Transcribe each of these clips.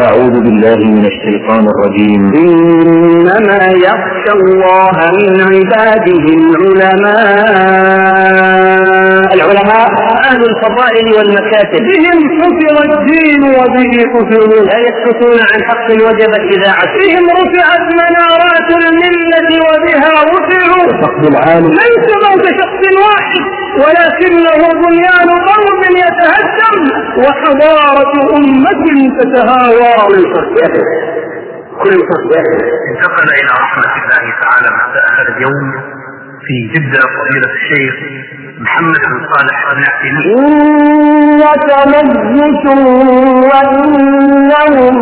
أعوذ بالله من الشيطان الرجيم. إنما يخشى الله من عباده العلماء العلماء أهل الفضائل والمكاتب. بهم حفظ الدين وبه حفظ لا يسكتون عن حق وجبت إذاعته بهم رفعت منارات الملة وبها رفعوا فقد العالم. ليس موت شخص واحد. ولكنه بنيان قوم يتهدم وحضارة أمة تتهاوى. كل صحبته انتقل إلى رحمة الله تعالى مساء اليوم في جدة فضيلة الشيخ محمد بن صالح بن عثيمين إنك ميت وإنهم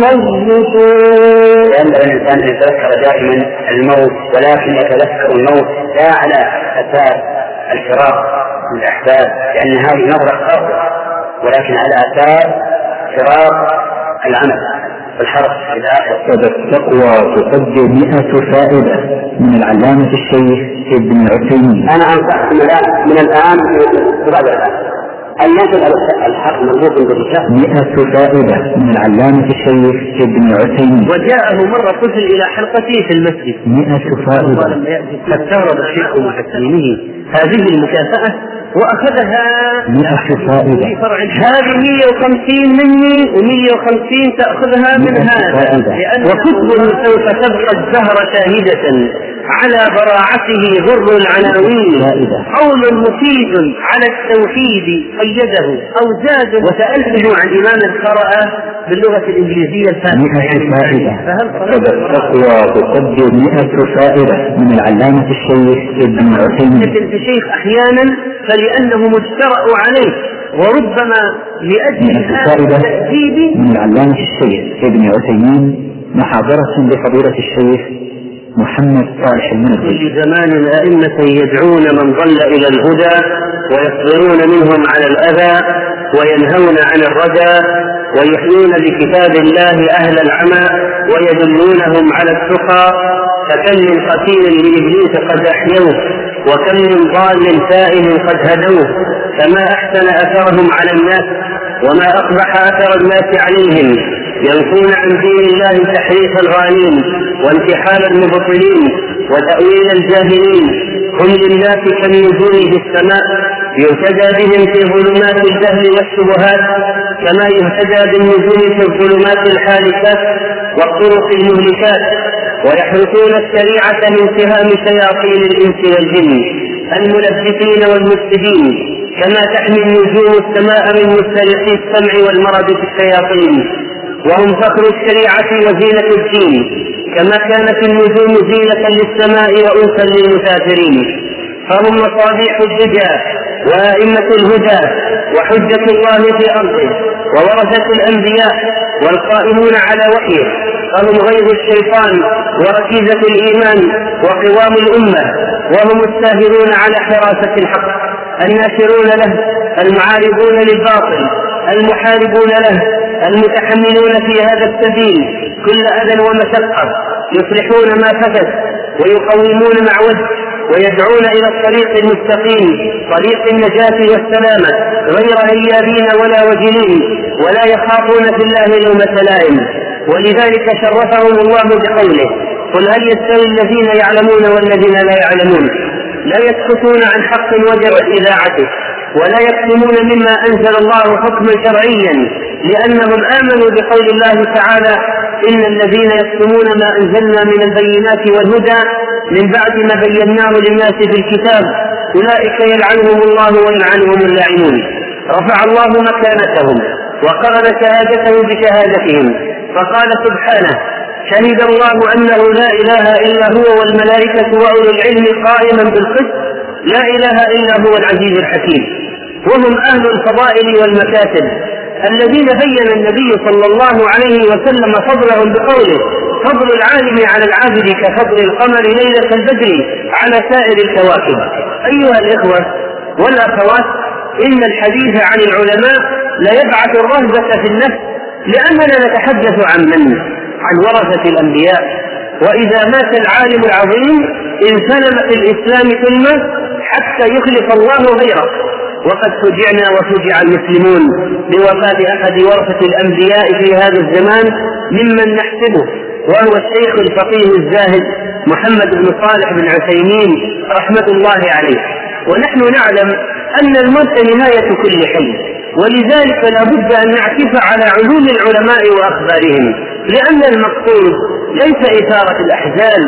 ميتون. ينبغي الإنسان ان يتذكر دائما الموت ولكن يتذكر الموت لا على أثار الفراق من الاحباب لأن هذه نظرة خاطئه ولكن على اثار فراق العمل والحرص في الآخرة. التقوى تقدر مئة فائدة من العلامة الشيخ ابن عثيمين. أنا انصحكم الآن من الآن بعد الآن. ينزل الحق مربوط بالرجال مئة فائدة من العلامة الشيخ ابن عثيمين. وجاءه مرة طفل إلى حلقته في المسجد. مئة فائدة. فاستغرب الشيخ محسنينه. هذه المكافأة وأخذها في فرع هذه 150 مني و150 تأخذها من هذا لأن وكتبه سوف تبقى الزهر شاهدة على براعته غر العناوين. قول مفيد على التوحيد قيده أو زاد. وسألته عن إمام قرأ باللغة الإنجليزية الفاتحة. مئة فائدة. فهل التقوى تقدر مئة فائدة من العلامة الشيخ ابن عثيمين. الشيخ أحيانا فلأنه مجترأ عليه وربما لأجل هذا التأديب من العلامة الشيخ ابن عثيمين محاضرة لفضيلة الشيخ محمد صالح المنذر كل زمان أئمة يدعون من ضل إلى الهدى ويصبرون منهم على الأذى وينهون عن الردى ويحيون بكتاب الله أهل العمى ويدلونهم على التقى فكم من قتيل لإبليس قد أحيوه وكم من ضال تائه قد هدوه فما أحسن أثرهم على الناس وما أقبح أثر الناس عليهم ينفون عن دين الله تحريف الغالين وانتحال المبطلين وتأويل الجاهلين هم للناس كالنجوم في السماء يهتدى بهم في ظلمات الجهل والشبهات كما يهتدى بالنجوم في الظلمات الحالكات والطرق المهلكات ويحرسون الشريعة من سهام شياطين الإنس والجن الملبسين والمفسدين كما تحمي النجوم السماء من مسترقي السمع والمرض في الشياطين وهم فخر الشريعة وزينة الدين كما كانت النجوم زينة للسماء وأنسا للمسافرين. فهم مصابيح الدجى وأئمة الهدى وحجة الله في أرضه وورثة الأنبياء والقائمون على وحيه فهم غيظ الشيطان وركيزة الإيمان وقوام الأمة وهم الساهرون على حراسة الحق الناشرون له المعارضون للباطل المحاربون له المتحملون في هذا السبيل كل أذى ومشقة يصلحون ما فسد ويقومون مع وجه ويدعون إلى الطريق المستقيم طريق النجاة والسلامة غير هيابين ولا وجلين ولا يخافون في الله لومة لائم ولذلك شرفهم الله بقوله قل هل يستوي الذين يعلمون والذين لا يعلمون؟ لا يسكتون عن حق وجبت إذاعته. ولا يكتمون مما أنزل الله حكما شرعيا لأنهم آمنوا بقول الله تعالى إن الذين يكتمون ما أنزلنا من البينات والهدى من بعد ما بيناه للناس في الكتاب أولئك يلعنهم الله ويلعنهم اللاعنون. رفع الله مكانتهم وقرن شهادته بشهادتهم فقال سبحانه شهد الله أنه لا إله إلا هو والملائكة وأولو العلم قائما بالقسط لا إله إلا هو العزيز الحكيم. وهم أهل الفضائل والمكاتب الذين بين النبي صلى الله عليه وسلم فضلهم بقوله فضل العالم على العابد كفضل القمر ليلة البدر على سائر الكواكب. أيها الإخوة والأخوات إن الحديث عن العلماء لا يبعث الرهبة في النفس لأننا نتحدث عن من؟ عن ورثة الأنبياء. وإذا مات العالم العظيم انسلم في الإسلام ثم حتى يخلف الله غيره. وقد فجعنا وفجع المسلمون بوفاة أحد ورثة الأنبياء في هذا الزمان ممن نحسبه وهو الشيخ الفقيه الزاهد محمد بن صالح بن عثيمين رحمة الله عليه. ونحن نعلم أن الموت نهاية كل حي. ولذلك لا بد أن نعكف على علوم العلماء وأخبارهم لأن المقصود ليس إثارة الأحزان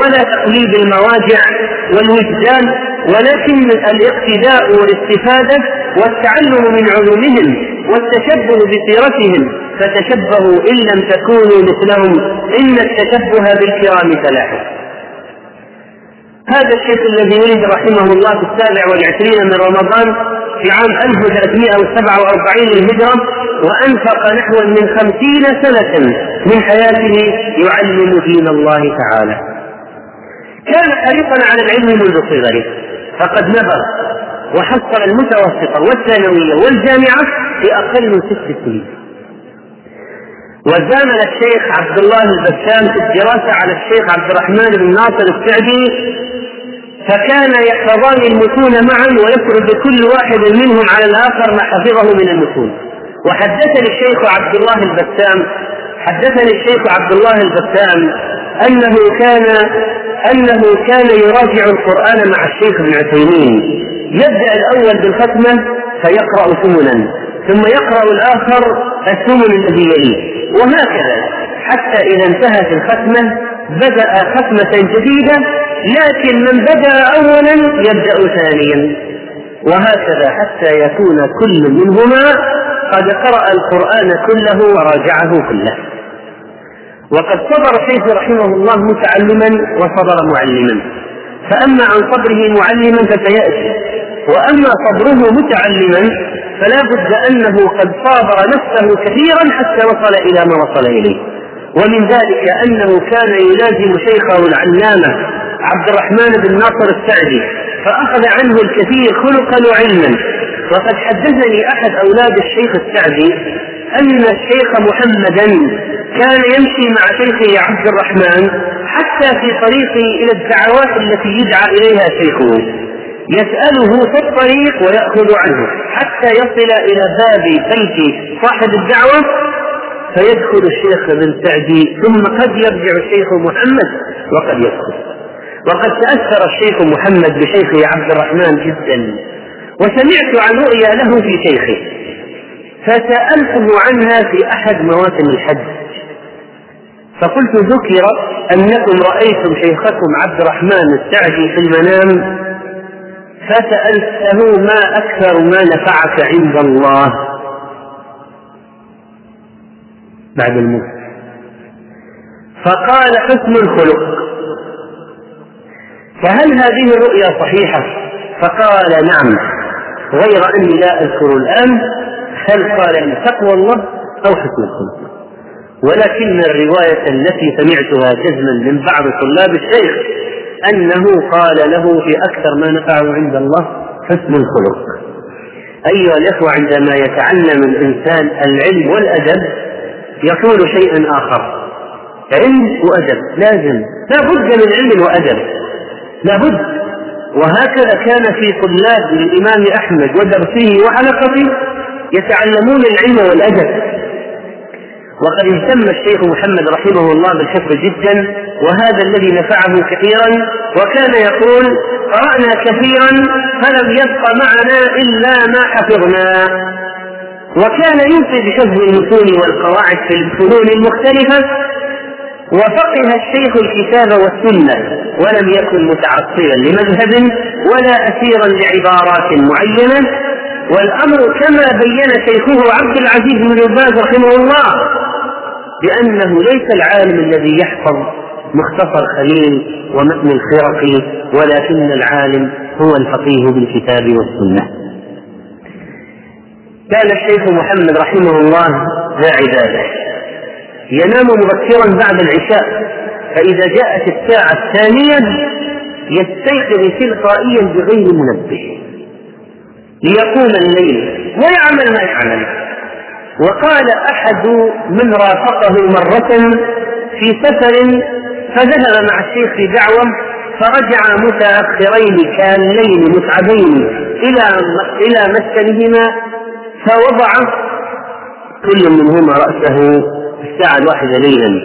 ولا تقليد المواجع والوجدان ولكن الاقتداء والاستفادة والتعلم من علومهم والتشبه بسيرتهم فتشبهوا إن لم تكونوا مثلهم إن التشبه بالكرام فلاح هذا الشيخ الذي ولد رحمه الله في السابع والعشرين من رمضان في عام 1347 للهجرة وأنفق نحو من خمسين سنة من حياته يعلم دين الله تعالى. كان حريصا على العلم منذ صغره فقد نبغ وحصل المتوسطة والثانوية والجامعة في أقل من ست سنين. وزامل الشيخ عبد الله البسام في الدراسة على الشيخ عبد الرحمن بن ناصر السعدي فكان يحفظان المتون معا ويفرض كل واحد منهم على الآخر ما حفظه من المتون. وحدثني الشيخ عبد الله البسام حدثني الشيخ عبد الله البسام أنه كان أنه كان يراجع القرآن مع الشيخ ابن عثيمين. يبدأ الأول بالختمة فيقرأ ثمنا ثم يقرأ الآخر الثمن الذي يليه. وهكذا حتى إذا انتهت الختمة بدأ ختمة جديدة لكن من بدأ أولا يبدأ ثانيا. وهكذا حتى يكون كل منهما قد قرأ القرآن كله وراجعه كله. وقد صبر الشيخ رحمه الله متعلما وصبر معلما. فأما عن صبره معلما فسيأتي. وأما صبره متعلما فلا بد أنه قد صابر نفسه كثيرا حتى وصل إلى ما وصل إليه. ومن ذلك أنه كان يلازم شيخه العلامة عبد الرحمن بن ناصر السعدي فأخذ عنه الكثير خلقا وعلما. وقد حدثني أحد أولاد الشيخ السعدي أن الشيخ محمدا كان يمشي مع شيخه عبد الرحمن حتى في طريقه إلى الدعوات التي يدعى إليها شيخه. يسأله في الطريق ويأخذ عنه. حتى يصل إلى باب بيت صاحب الدعوة فيدخل الشيخ بن سعدي ثم قد يرجع الشيخ محمد وقد يدخل. وقد تأثر الشيخ محمد بشيخه عبد الرحمن جدا وسمعت عن رؤيا له في شيخه فسألته عنها في أحد مواسم الحج. فقلت ذكر أنكم رأيتم شيخكم عبد الرحمن السعدي في المنام فسألته ما أكثر ما نفعك عند الله. بعد الموت. فقال حسن الخلق. فهل هذه الرؤيا صحيحة؟ فقال نعم. غير أني لا أذكر الآن هل قال لي تقوى الله أو حسن الخلق؟ ولكن الرواية التي سمعتها جزما من بعض طلاب الشيخ أنه قال له في أكثر ما نفعه عند الله حسن الخلق. أيها الإخوة عندما يتعلم الإنسان العلم والأدب يقول شيئا آخر. علم وأدب لازم. لا بد من علم وأدب. لا بد وهكذا كان في طلاب الإمام أحمد ودرسه وحلقته يتعلمون العلم والأدب. وقد اهتم الشيخ محمد رحمه الله بالحفظ جدا وهذا الذي نفعه كثيرا. وكان يقول قرأنا كثيرا فلم يبق معنا إلا ما حفظنا. وكان يوصي بحفظ المتون والقواعد في الفنون المختلفة وفقه الشيخ الكتاب والسنة ولم يكن متعصبا لمذهب ولا أسيرا لعبارات معينة والأمر كما بين شيخه عبد العزيز بن باز رحمه الله بأنه ليس العالم الذي يحفظ مختصر خليل ومتن الخرقي ولكن العالم هو الفقيه بالكتاب والسنة. كان الشيخ محمد رحمه الله ذا عبادة. ينام مبكرا بعد العشاء فإذا جاءت الساعة الثانية يستيقظ تلقائيا بغير منبه. ليقوم الليل ويعمل ما يعمل. وقال أحد من رافقه مرة في سفر فذهب مع الشيخ في دعوة فرجع متأخرين كالليل متعبين إلى إلى مسكنهما فوضع كل منهما رأسه الساعة الواحدة ليلا.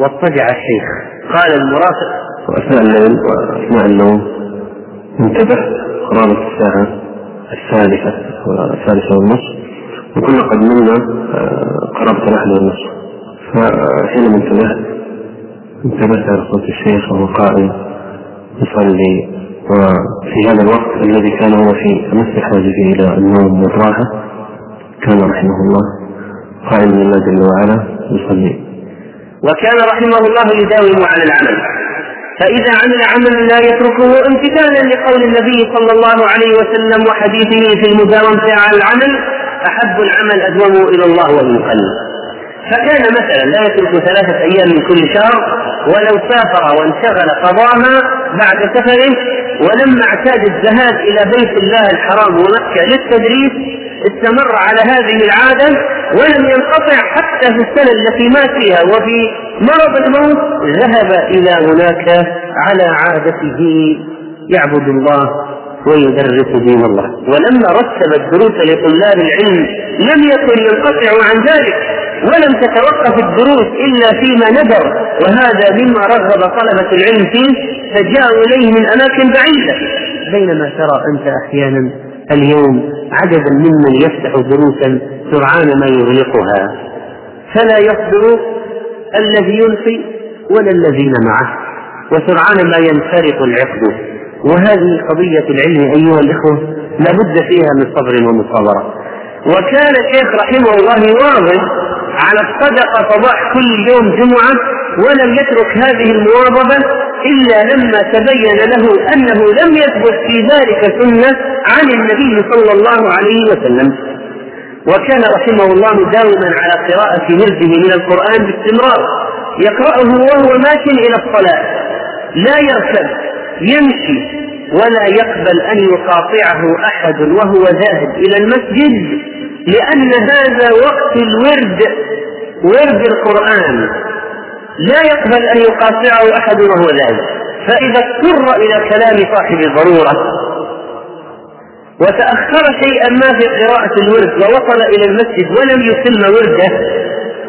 واضطجع الشيخ. قال المرافق وأثناء الليل وأثناء النوم انتبه. قرابة الساعة الثالثة والثالثة والنصف. وكنا قد نمنا آه، قرابة الأحد والنصف. فحينما انتبهت انتبهت على صوت الشيخ وهو قائم يصلي. وفي هذا الوقت الذي كان هو في أمس حاجته إلى النوم والراحة كان رحمه الله قائما لله جل وعلا يصلي. وكان رحمه الله يداوم على العمل. فإذا عمل عملا لا يتركه امتثالا لقول النبي صلى الله عليه وسلم وحديثه في المداومة على العمل أحب العمل أدومه إلى الله قل فكان مثلا لا يترك ثلاثة أيام من كل شهر ولو سافر وانشغل قضاها بعد سفره ولما اعتاد الذهاب إلى بيت الله الحرام ومكة للتدريس استمر على هذه العادة ولم ينقطع حتى في السنة التي مات فيها وفي مرض الموت ذهب إلى هناك على عادته يعبد الله ويدرس دين الله. ولما رتب الدروس لطلاب العلم لم يكن ينقطع عن ذلك. ولم تتوقف الدروس إلا فيما ندر وهذا مما رغب طلبة العلم فيه فجاءوا إليه من أماكن بعيدة. بينما ترى أنت أحيانا اليوم عددا ممن يفتح دروسا سرعان ما يغلقها. فلا يصبر الذي يلقي ولا الذين معه وسرعان ما ينفرق العقد. وهذه قضية العلم أيها الإخوة لابد فيها من صبر ومصابرة. وكان الشيخ رحمه الله يواظب على الصدقة صباح كل يوم جمعة ولم يترك هذه المواظبة إلا لما تبين له أنه لم يثبت في ذلك سنة عن النبي صلى الله عليه وسلم. وكان رحمه الله داوما على قراءة ورده من القرآن باستمرار. يقرأه وهو ماشٍ إلى الصلاة. لا يركب يمشي ولا يقبل أن يقاطعه أحد وهو ذاهب إلى المسجد لأن هذا وقت الورد ورد القرآن. لا يقبل أن يقاطعه أحد وهو ذاهب. فإذا اضطر إلى كلام صاحب الضرورة وتأخر شيئا ما في قراءة الورد ووصل إلى المسجد ولم يتم ورده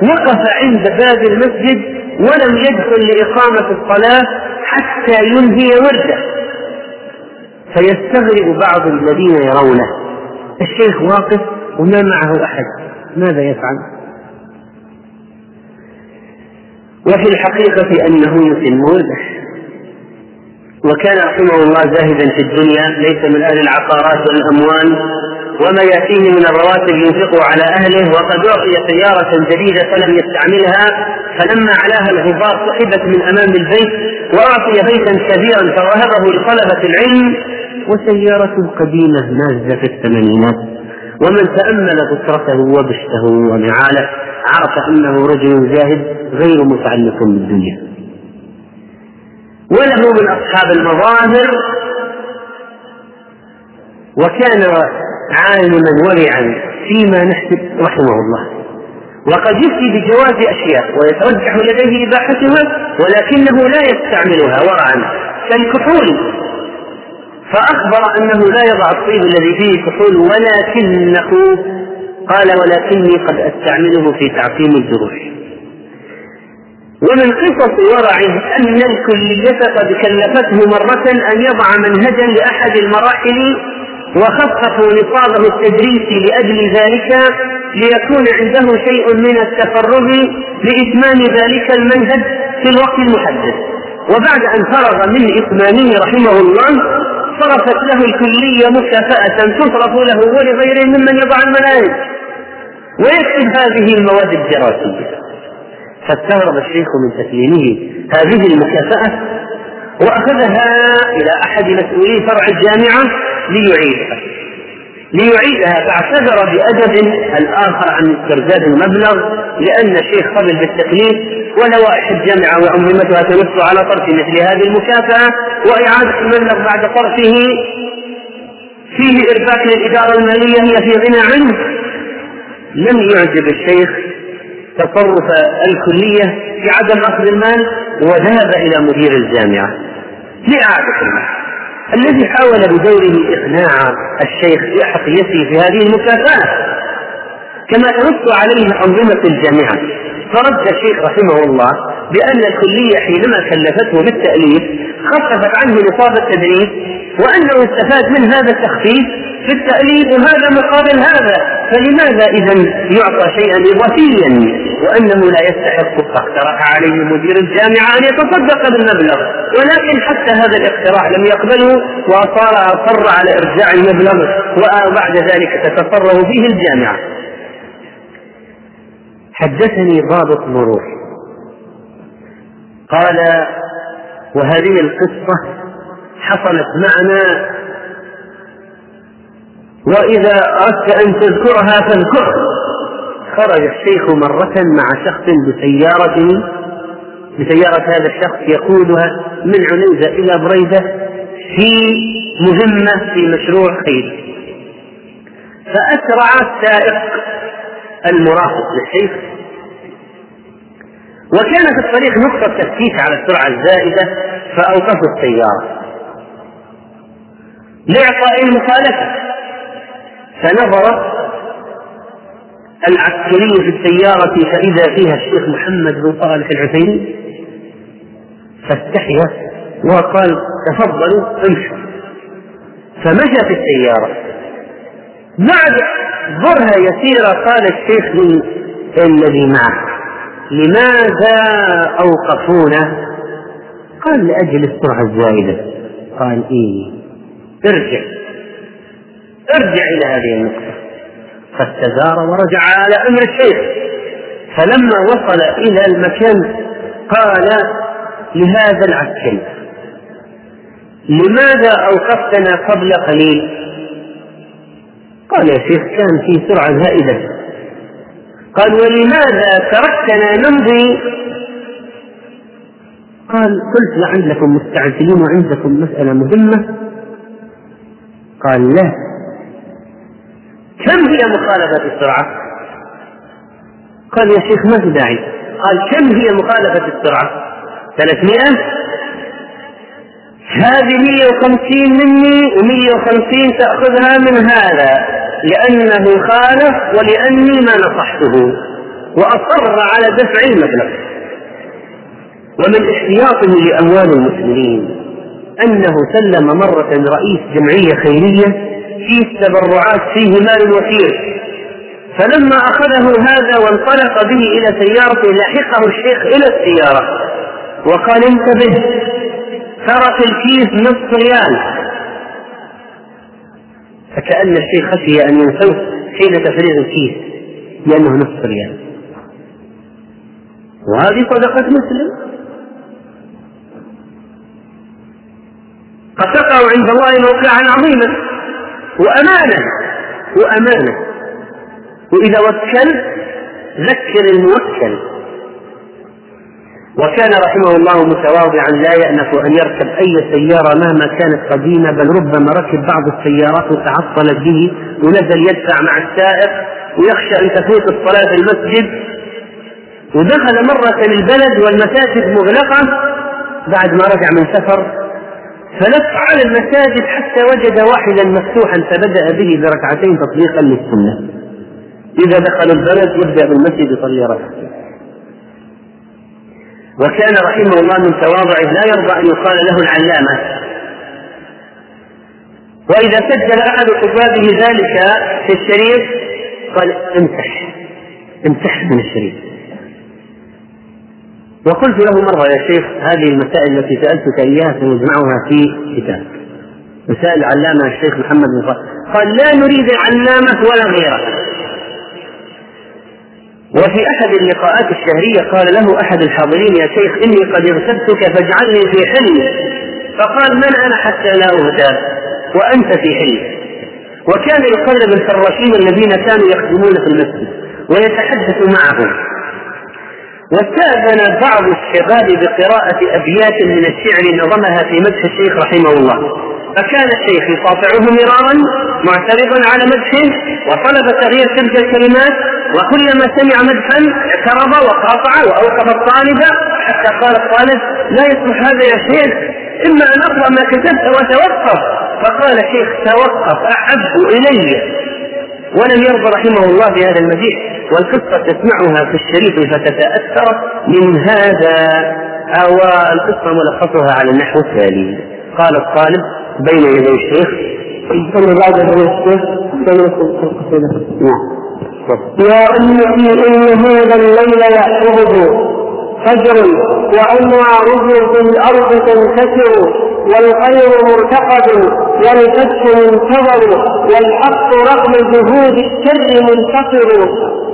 وقف عند باب المسجد ولم يدخل لإقامة الصلاة حتى ينهي ورده. فيستغرب بعض الذين يرونه. الشيخ واقف وما معه أحد. ماذا يفعل؟ وفي الحقيقة أنه يتم ورده. وكان رحمه الله زاهدا في الدنيا ليس من أهل العقارات والأموال. وما يأتيه من الرواتب ينفقه على أهله وقد أعطي سيارة جديدة فلم يستعملها فلما علاها الغبار سحبت من أمام البيت وأعطي بيتا كبيرا فوهبه لطلبة العلم. وسيارة قديمة نازله في الثمانينات. ومن تأمل بصرته وبشته ونعاله عرف أنه رجل زاهد غير متعلق بالدنيا. وله من أصحاب المظاهر وكان عالما ورعا فيما نحسب رحمه الله. وقد يفتي بجواز أشياء ويترجح لديه إباحتها ولكنه لا يستعملها ورعا كالكحول. فأخبر أنه لا يضع الطيب الذي فيه كحول ولكنه قال ولكني قد أستعمله في تعقيم الجروح ومن قصص ورعه أن الكلية قد كلفته مرة أن يضع منهجا لأحد المراحل وخففوا نصابه التدريسي لأجل ذلك ليكون عنده شيء من التفرغ لإتمام ذلك المنهج في الوقت المحدد. وبعد أن فرغ من إتمامه رحمه الله صرفت له الكلية مكافأة تصرف له ولغيره ممن يضع المناهج. ويكتب هذه المواد الدراسية. فاستغرب الشيخ من تسليمه هذه المكافأة وأخذها إلى أحد مسؤولي فرع الجامعة ليعيدها. ليعيدها فاعتذر بأدب الآخر عن استرداد المبلغ لأن الشيخ قبل بالتكليف ولوائح الجامعة وأنظمتها تنص على طرف مثل هذه المكافأة وإعادة المبلغ بعد طرفه فيه إرباك للإدارة المالية هي في غنى عنه. لم يعجب الشيخ تصرف الكلية في عدم أخذ المال وذهب إلى مدير الجامعة لإعادة المال الذي حاول بدوره إقناع الشيخ بأحقيته في هذه المكافأة كما تنص عليه أنظمة الجامعة. فرد الشيخ رحمه الله بأن الكلية حينما كلفته بالتأليف خففت عنه نصاب التدريس وأنه استفاد من هذا التخفيف في التأليف وهذا مقابل هذا. فلماذا إذا يعطى شيئا إضافيا وأنه لا يستحق فاقترح عليه مدير الجامعة أن يتصدق بالمبلغ ولكن حتى هذا الاقتراح لم يقبله وصار أصر على إرجاع المبلغ وبعد ذلك تتصرف فيه الجامعة. حدثني ضابط مرور. قال وهذه القصة حصلت معنا. وإذا أردت أن تذكرها فاذكرها. خرج الشيخ مرة مع شخص بسيارته بسيارة هذا الشخص يقودها من عنيزة إلى بريدة في مهمة في مشروع خير فأسرع السائق المرافق للشيخ. وكان في الطريق نقطة تفتيش على السرعة الزائدة فأوقفوا السيارة. لإعطاء المخالفة. فنظر العسكري في السيارة فإذا فيها الشيخ محمد بن صالح العثيمين فاستحيا وقال تفضلوا امشوا. فمشى في السيارة. بعد برهة يسيرة قال الشيخ الذي معه. لماذا أوقفونا؟ قال لأجل السرعة الزائدة قال إيه ارجع. ارجع إلى هذه النقطة. فاستدار ورجع على أمر الشيخ. فلما وصل إلى المكان قال لهذا العسكري لماذا أوقفتنا قبل قليل؟ قال يا شيخ كان في سرعة زائدة قال ولماذا تركتنا نمضي؟ قال قلت لعلكم مستعجلين وعندكم مسألة مهمة. قال لا. كم هي مخالفة السرعة؟ قال يا شيخ ما في داعي. قال كم هي مخالفة السرعة؟ ثلاثمائة. هذه 150 مني و150 تأخذها من هذا. لأنه خالف ولأني ما نصحته وأصر على دفع المبلغ. ومن احتياطه لأموال المسلمين أنه سلم مرة رئيس جمعية خيرية في تبرعات فيه مال وفير. فلما أخذه هذا وانطلق به إلى سيارته لحقه الشيخ إلى السيارة وقال انتبه ترك الكيس نصف ريال. فكأن الشيخ خشي أن ينسوه حين تفريغ الكيس لأنه نصف ريال. وهذه صدقة مسلم. قد تقع عند الله موقعا عظيما وأمانة وأمانة وإذا وكل ذكر الموكل. وكان رحمه الله متواضعا لا يأنف أن يركب أي سيارة مهما كانت قديمة بل ربما ركب بعض السيارات وتعطلت به ونزل يدفع مع السائق ويخشى أن تفوت الصلاة في المسجد. ودخل مرة البلد والمساجد مغلقة بعد ما رجع من سفر فلف على المساجد حتى وجد واحدا مفتوحا فبدأ به بركعتين تطبيقا للسنة. إذا دخل البلد يبدأ بالمسجد يصلي ركعتين. وكان رحمه الله من تواضعه لا يرضى أن يقال له العلامة. وإذا سجل أحد حفاظه ذلك في الشريف قال امسح امسح من الشريف. وقلت له مرة يا شيخ هذه المسائل التي سألتك إياها سنجمعها في كتاب. مسائل العلامة الشيخ محمد بن قال لا نريد علامة ولا غيره وفي أحد اللقاءات الشهرية قال له أحد الحاضرين يا شيخ إني قد اغتبتك فاجعلني في حلمي فقال من أنا حتى لا أغتاب وأنت في حلمي وكان يقلب الفراشين الذين كانوا يخدمون في المسجد ويتحدث معهم. واستأذن بعض الشباب بقراءة أبيات من الشعر نظمها في مدح الشيخ رحمه الله. فكان الشيخ يقاطعه مرارا معترضا على مدحه وطلب تغيير تلك الكلمات وكلما سمع مدحا اعترض وقاطع وأوقف الطالب حتى قال الطالب لا يصلح هذا يا شيخ إما أن أقرأ ما كتبت وأتوقف فقال شيخ توقف أحب إلي. ولم يرضى رحمه الله بهذا المديح والقصة تسمعها في الشريف فتتأثر من هذا أو القصة ملخصها على النحو التالي. قال الطالب بين يدي الشيخ ثم بعد الشيخ نعم. يا أمتي إن هذا الليل يحفظه فجر وأنواره في الأرض تنتشر والخير مرتقب والفتح منتظر والحق رغم جهود الشر منتصر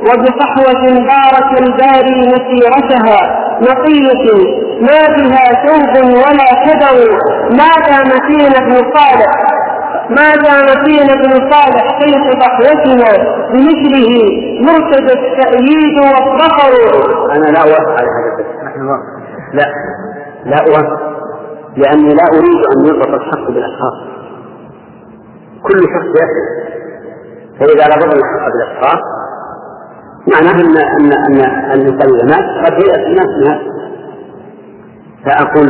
وبصحوة بارك الباري مسيرتها نقية ما بها ثوب ولا كدر ما دام فينا ابن صالح ما دام فينا ابن صالح شيخ صحوتنا بمثله مرتدى التأييد والظفر؟ أنا لا أوافق على هذا لا. لا أوافق. لأني لا أريد أن يربط الحق بالأشخاص. كل شخص يحدث فإذا ربط الحق بالأشخاص معناه أن أن أن الإنسان إذا مات قد يأتي الناس من فأقول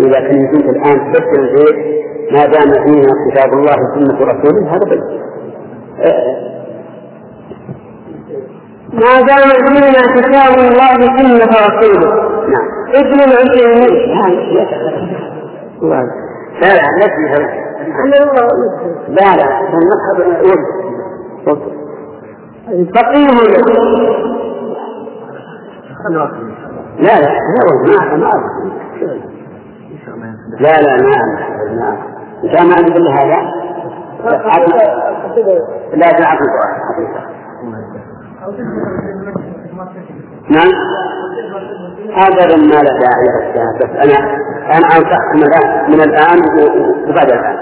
إذا كنت الآن تبدل البيت ما دام فينا كتاب الله وسنة رسوله هذا بيت ما دام فينا كتاب الله وسنة رسوله نعم ابن العثيمين لا لا لا لا لا المذهب فقيه لا لا لا ما لا لا ما ما كان عندي كل هذا لا تعرف نعم. هذا ما لا داعي بس أنا أنا انصحكم الان من الآن وبعد الآن.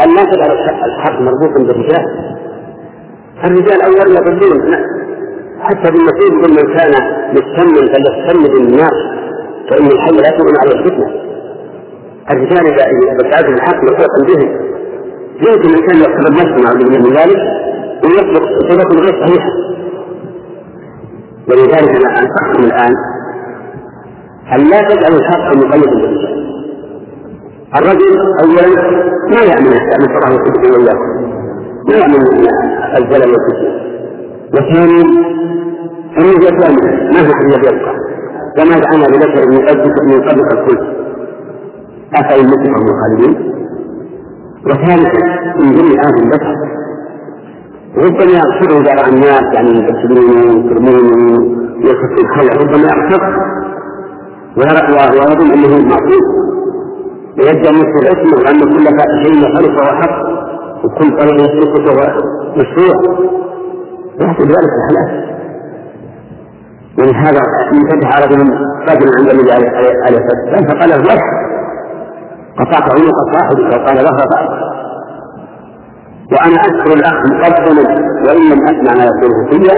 ان تجعل الحق مربوطا بالرجال الرجال اولا يضلون حتى بالنصيب من كان مستمن فليستمن الناس فإن الحي لا تؤمن على الفتنة. الرجال اذا ابتعدوا الحق مرتبطا بهم يمكن الإنسان يقترب نفسه مع من ذلك ويطلق صفة غير صحيحة. ولذلك أنا أنصحكم الآن أن لا تجعلوا الحق مقيدا بالرجال. الرجل اولا ما يأمن يستعمل الله ويكتب واياكم ما يأمن الزلل والفتنه وثانيا انه يتامل ما هو الذي يبقى كما جعلنا ببشر من قبلك الخلق أفإن متهم الخالدين وثالثا من ضمن هذه البشر ربما يغفره بعض الناس يعني يكسبونه ويكرمونه ويخف الخلع ربما يغفر ويظن أنه معصوم. ويبدا مثل الاسم وان كل شيء خلق وهو حق. وكل طريق يسلكه فهو مشروع. يحصل ذلك الحلال ولهذا انفتح رجل رجل عند النبي عليه الصلاة والسلام فقال له قطعت عنق صاحبك وقال له فعل وأنا أذكر الأخ مقدما وإن لم أسمع ما يقوله فيا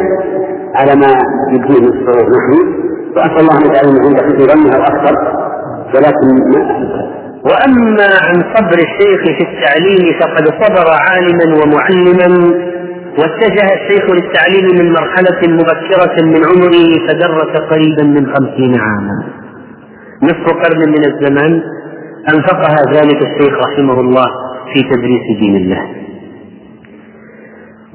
على ما يديه من الصعود نحن. وأسأل الله أن يجعلني عند حسن ظنها وأكثر ولكن ما وأما عن صبر الشيخ في التعليم فقد صبر عالما ومعلما. واتجه الشيخ للتعليم من مرحلة مبكرة من عمره فدرس قريبا من خمسين عاما. نصف قرن من الزمان. أنفقها ذلك الشيخ رحمه الله في تدريس دين الله.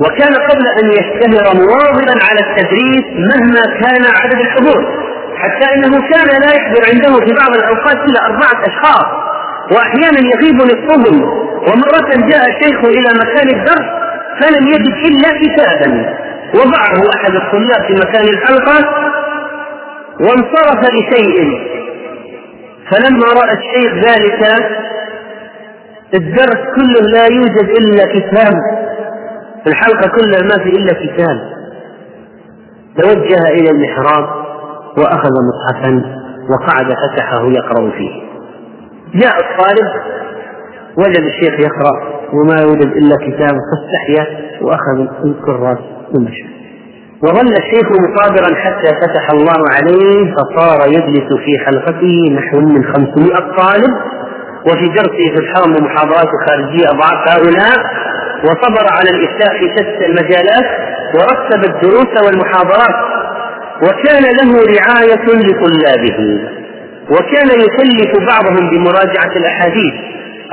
وكان قبل أن يشتهر مواظبا على التدريس مهما كان عدد الحضور حتى أنه كان لا يحضر عنده في بعض الأوقات إلا أربعة أشخاص وأحيانا يغيب نصفهم ومرة جاء الشيخ إلى مكان الدرس فلم يجد إلا كتابا. وضعه أحد الطلاب في مكان الحلقة وانصرف لشيء. فلما رأى الشيخ ذلك الدرس كله لا يوجد إلا كتاب. الحلقة كلها ما في إلا كتاب. توجه إلى المحراب وأخذ مصحفا وقعد فتحه يقرأ فيه. جاء الطالب وجد الشيخ يقرأ وما يوجد إلا كتاب فاستحيا وأخذ الكراس ومشى. وظل الشيخ مصابرا حتى فتح الله عليه فصار يجلس في حلقته نحو من خمسمائة طالب وفي درسه في الحرم ومحاضرات خارجية أضعاف هؤلاء وصبر على الإفتاء في شتى المجالات ورتب الدروس والمحاضرات وكان له رعاية لطلابه وكان يكلف بعضهم بمراجعة الأحاديث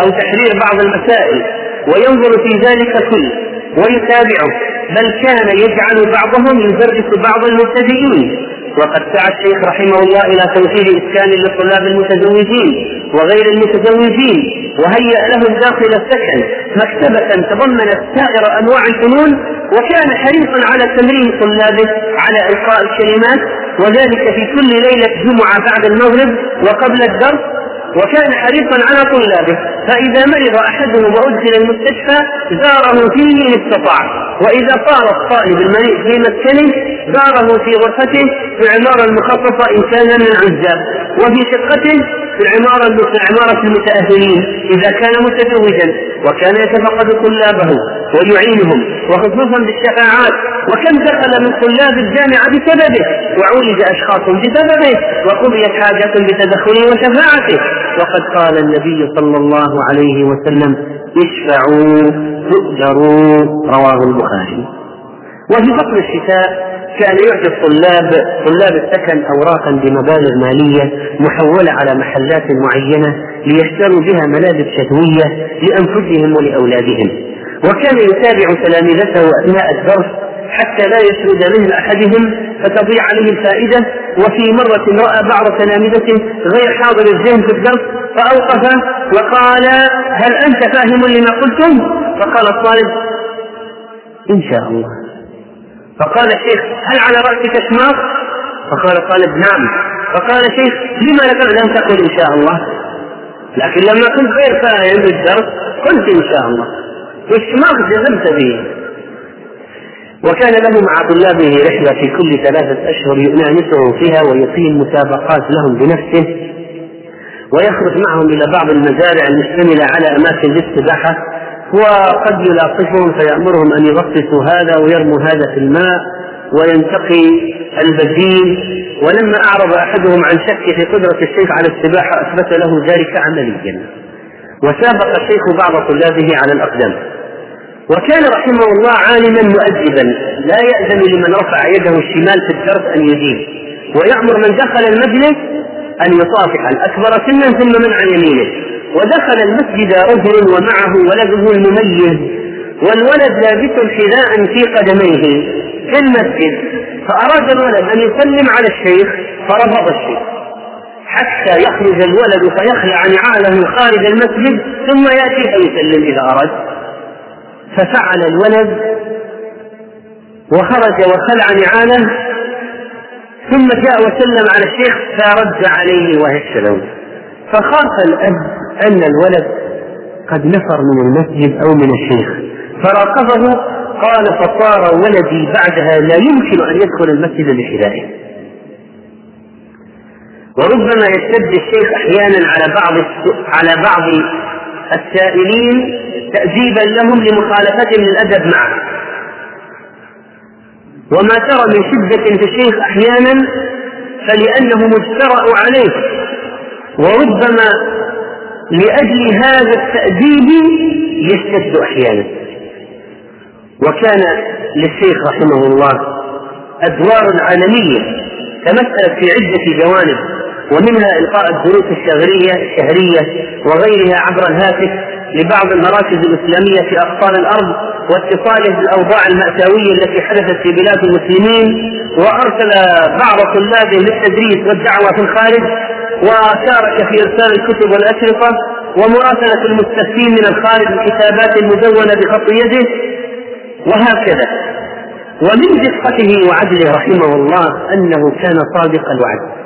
أو تحرير بعض المسائل وينظر في ذلك كله. ويتابعه بل كان يجعل بعضهم يدرس بعض المبتدئين. وقد سعى الشيخ رحمه الله إلى توفير إسكان للطلاب المتزوجين وغير المتزوجين وهيأ لهم داخل السكن مكتبة تضمنت سائر أنواع الفنون وكان حريصا على تمرين طلابه على إلقاء الكلمات وذلك في كل ليلة جمعة بعد المغرب وقبل الدرس. وكان حريصا على طلابه فإذا مرض أحدهم وأدخل المستشفى زاره فيه إن استطاع. وإذا صار الطالب المريض في مسكنه زاره في غرفته في العمارة المخصصة إن كان من العزاب. وفي شقته في العمارة عمارة المتأهلين إذا كان متزوجا وكان يتفقد طلابه ويعينهم وخصوصا بالشفاعات. وكم دخل من طلاب الجامعة بسببه وعولج أشخاص بسببه وقضيت حاجات بتدخله وشفاعته. وقد قال النبي صلى الله عليه وسلم اشفعوا تؤجروا. رواه البخاري. وفي فصل الشتاء كان يعطي الطلاب طلاب السكن اوراقا بمبالغ مالية محولة على محلات معينة ليشتروا بها ملابس شتوية لأنفسهم ولأولادهم. وكان يتابع تلاميذته أثناء الدرس حتى لا يسرد من أحدهم فتضيع عليه الفائدة وفي مرة رأى بعض تلامذته غير حاضر الذهن في الدرس فأوقف وقال هل أنت فاهم لما قلتم؟ فقال الطالب إن شاء الله فقال الشيخ هل على رأسك شماغ؟ فقال الطالب نعم فقال الشيخ لما لم تقل إن شاء الله؟ لكن لما كنت غير فاهم بالدرس قلت إن شاء الله والشماغ جزمت به وكان له مع طلابه رحلة في كل ثلاثة أشهر يؤنسهم فيها ويقيم مسابقات لهم بنفسه ويخرج معهم إلى بعض المزارع المشتملة على أماكن للسباحة وقد يلاطفهم فيأمرهم أن يغطسوا هذا ويرموا هذا في الماء وينتقي البديل. ولما أعرض أحدهم عن شك في قدرة الشيخ على السباحة أثبت له ذلك عمليا. وسابق الشيخ بعض طلابه على الأقدام. وكان رحمه الله عالما مؤدبا لا يأذن لمن رفع يده الشمال في الدرس أن يجيب ويأمر من دخل المجلس أن يصافح الأكبر سنا ثم من عن يمينه. ودخل المسجد رجل ومعه ولده المميز والولد لابس حذاء في قدميه في المسجد. فأراد الولد أن يسلم على الشيخ فرفض الشيخ. حتى يخرج الولد فيخلع نعاله خارج المسجد ثم يأتي فيسلم إذا أراد. ففعل الولد وخرج وخلع نعاله ثم جاء وسلم على الشيخ فرد عليه السلام فخاف الأب أن الولد قد نفر من المسجد أو من الشيخ فراقبه قال فصار ولدي بعدها لا يمكن أن يدخل المسجد لحذائه. وربما يشتد الشيخ أحيانا على بعض على بعض السائلين تأديبا لهم لمخالفتهم للأدب معه. وما ترى من شدة في الشيخ أحيانا فلأنه مجترأ عليه. وربما لأجل هذا التأديب يشتد أحيانا. وكان للشيخ رحمه الله أدوار عالمية تمثلت في عدة جوانب. ومنها إلقاء الدروس الشهرية الشهرية وغيرها عبر الهاتف لبعض المراكز الإسلامية في أقطار الأرض واتصاله بالأوضاع المأساوية التي حدثت في بلاد المسلمين وأرسل بعض طلابه للتدريس والدعوة في الخارج وشارك في إرسال الكتب والأشرطة ومراسلة المستفين من الخارج الكتابات المدونة بخط يده وهكذا. ومن دقته وعدله رحمه الله أنه كان صادق الوعد.